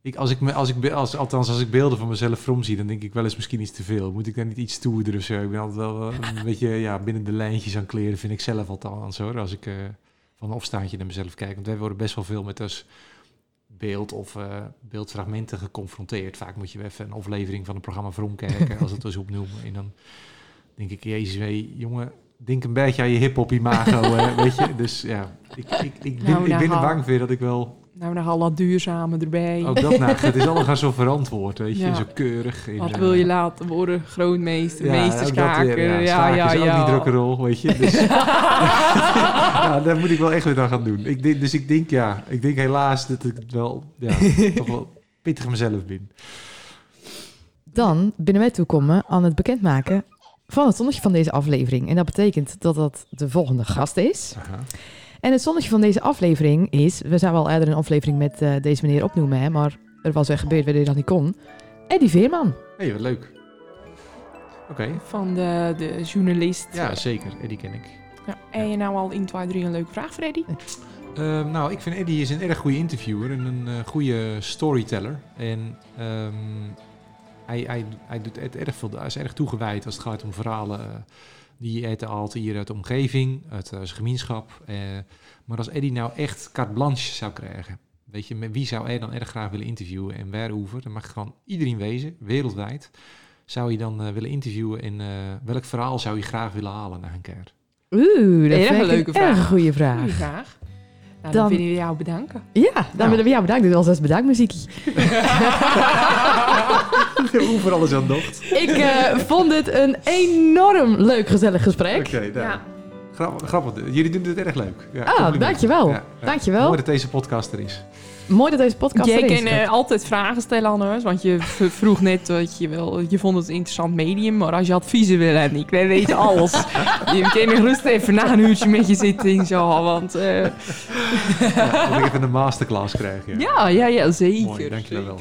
C: ik, als ik me, als ik, als, althans, als ik beelden van mezelf from zie, dan denk ik wel eens misschien iets te veel. Moet ik daar niet iets stoerder of zo? Ik ben altijd wel wel een beetje ja, binnen de lijntjes aan kleren, vind ik zelf althans hoor. Als ik eh, van een opstaandje naar mezelf kijk. Want wij worden best wel veel met als beeld of eh, beeldfragmenten geconfronteerd. Vaak moet je even een aflevering van een programma kijken, als het eens opnoemen. En dan denk ik, jezus, hé, jongen, denk een beetje aan je hip-hop imago, hè, weet je. Dus ja, ik, ik, ik ben,
A: Nou,
C: ik
A: nou,
C: ben er bang voor dat ik wel...
A: Nou, dan al dat duurzame erbij.
C: Ook dat, nou, het is allemaal zo verantwoord, weet je.
A: Ja.
C: Zo keurig. en,
A: Wat
C: eh,
A: wil je laten worden? Grootmeester,
C: ja,
A: meesterschaker.
C: weer,
A: Ja, ja, ja.
C: is ook niet rock'n'roll, weet je. Dus, ja, daar moet ik wel echt weer aan gaan doen. Ik denk, dus ik denk, ja, ik denk helaas dat ik wel, ja, toch wel pittig mezelf ben.
B: Dan binnen wij toekomen aan het bekendmaken van het zonnetje van deze aflevering. En dat betekent dat dat de volgende gast is.
C: Aha.
B: En het zonnetje van deze aflevering is... We zouden al eerder een aflevering met eh, deze meneer opnoemen, hè, maar er was weer gebeurd waardoor hij dat niet kon. Eddie Veerman.
C: Hé, wat leuk. Oké,
A: Van de, de journalist.
C: ja, zeker. Eddie ken ik.
A: Ja. En je nou al 1, 2, 3 een leuke vraag, Freddy?
C: Ehm, nou, ik vind Eddie is een erg goede interviewer en een eh, goede storyteller. En ehm, hij, hij, hij doet het erg veel, hij is erg toegewijd als het gaat om verhalen eh, die hij haalt hier uit de omgeving, uit eh, zijn gemeenschap. Eh, maar als Eddie nou echt carte blanche zou krijgen, weet je, met wie zou hij dan erg graag willen interviewen en waarover? Dan mag gewoon iedereen wezen, wereldwijd. Zou je dan eh, willen interviewen en eh, welk verhaal zou je graag willen halen naar een keer?
B: Oeh, dat
A: leuke
B: een erg
A: vraag.
B: goede vraag.
A: Goeie vraag. Nou, dan,
B: Dan-
A: willen we jou bedanken.
B: Ja, dan
C: Nou.
B: willen we jou bedanken. Dit was als bedankmuziekje.
C: Hoe voor alles aan docht.
B: Ik eh, vond het een enorm leuk, gezellig gesprek.
C: Oké, nou,
A: Ja.
C: grappig, grappig. Jullie doen het erg leuk. Ja,
B: Ah,
C: compliment.
B: dankjewel. Dankjewel.
C: Mooi dat deze podcast er is.
B: Mooi dat deze podcast
A: Jij
B: er is.
A: kan eh, altijd vragen stellen aan ons, want je vroeg net dat je wel, je vond het een interessant medium, maar als je adviezen wil en ik, wij weten alles. je kan nog rustig even na een uurtje met je zitten en zo, want eh,
C: Ja, dat ik even een masterclass krijg. Ja,
A: ja, ja, ja, zeker.
C: Mooi, dankjewel wel.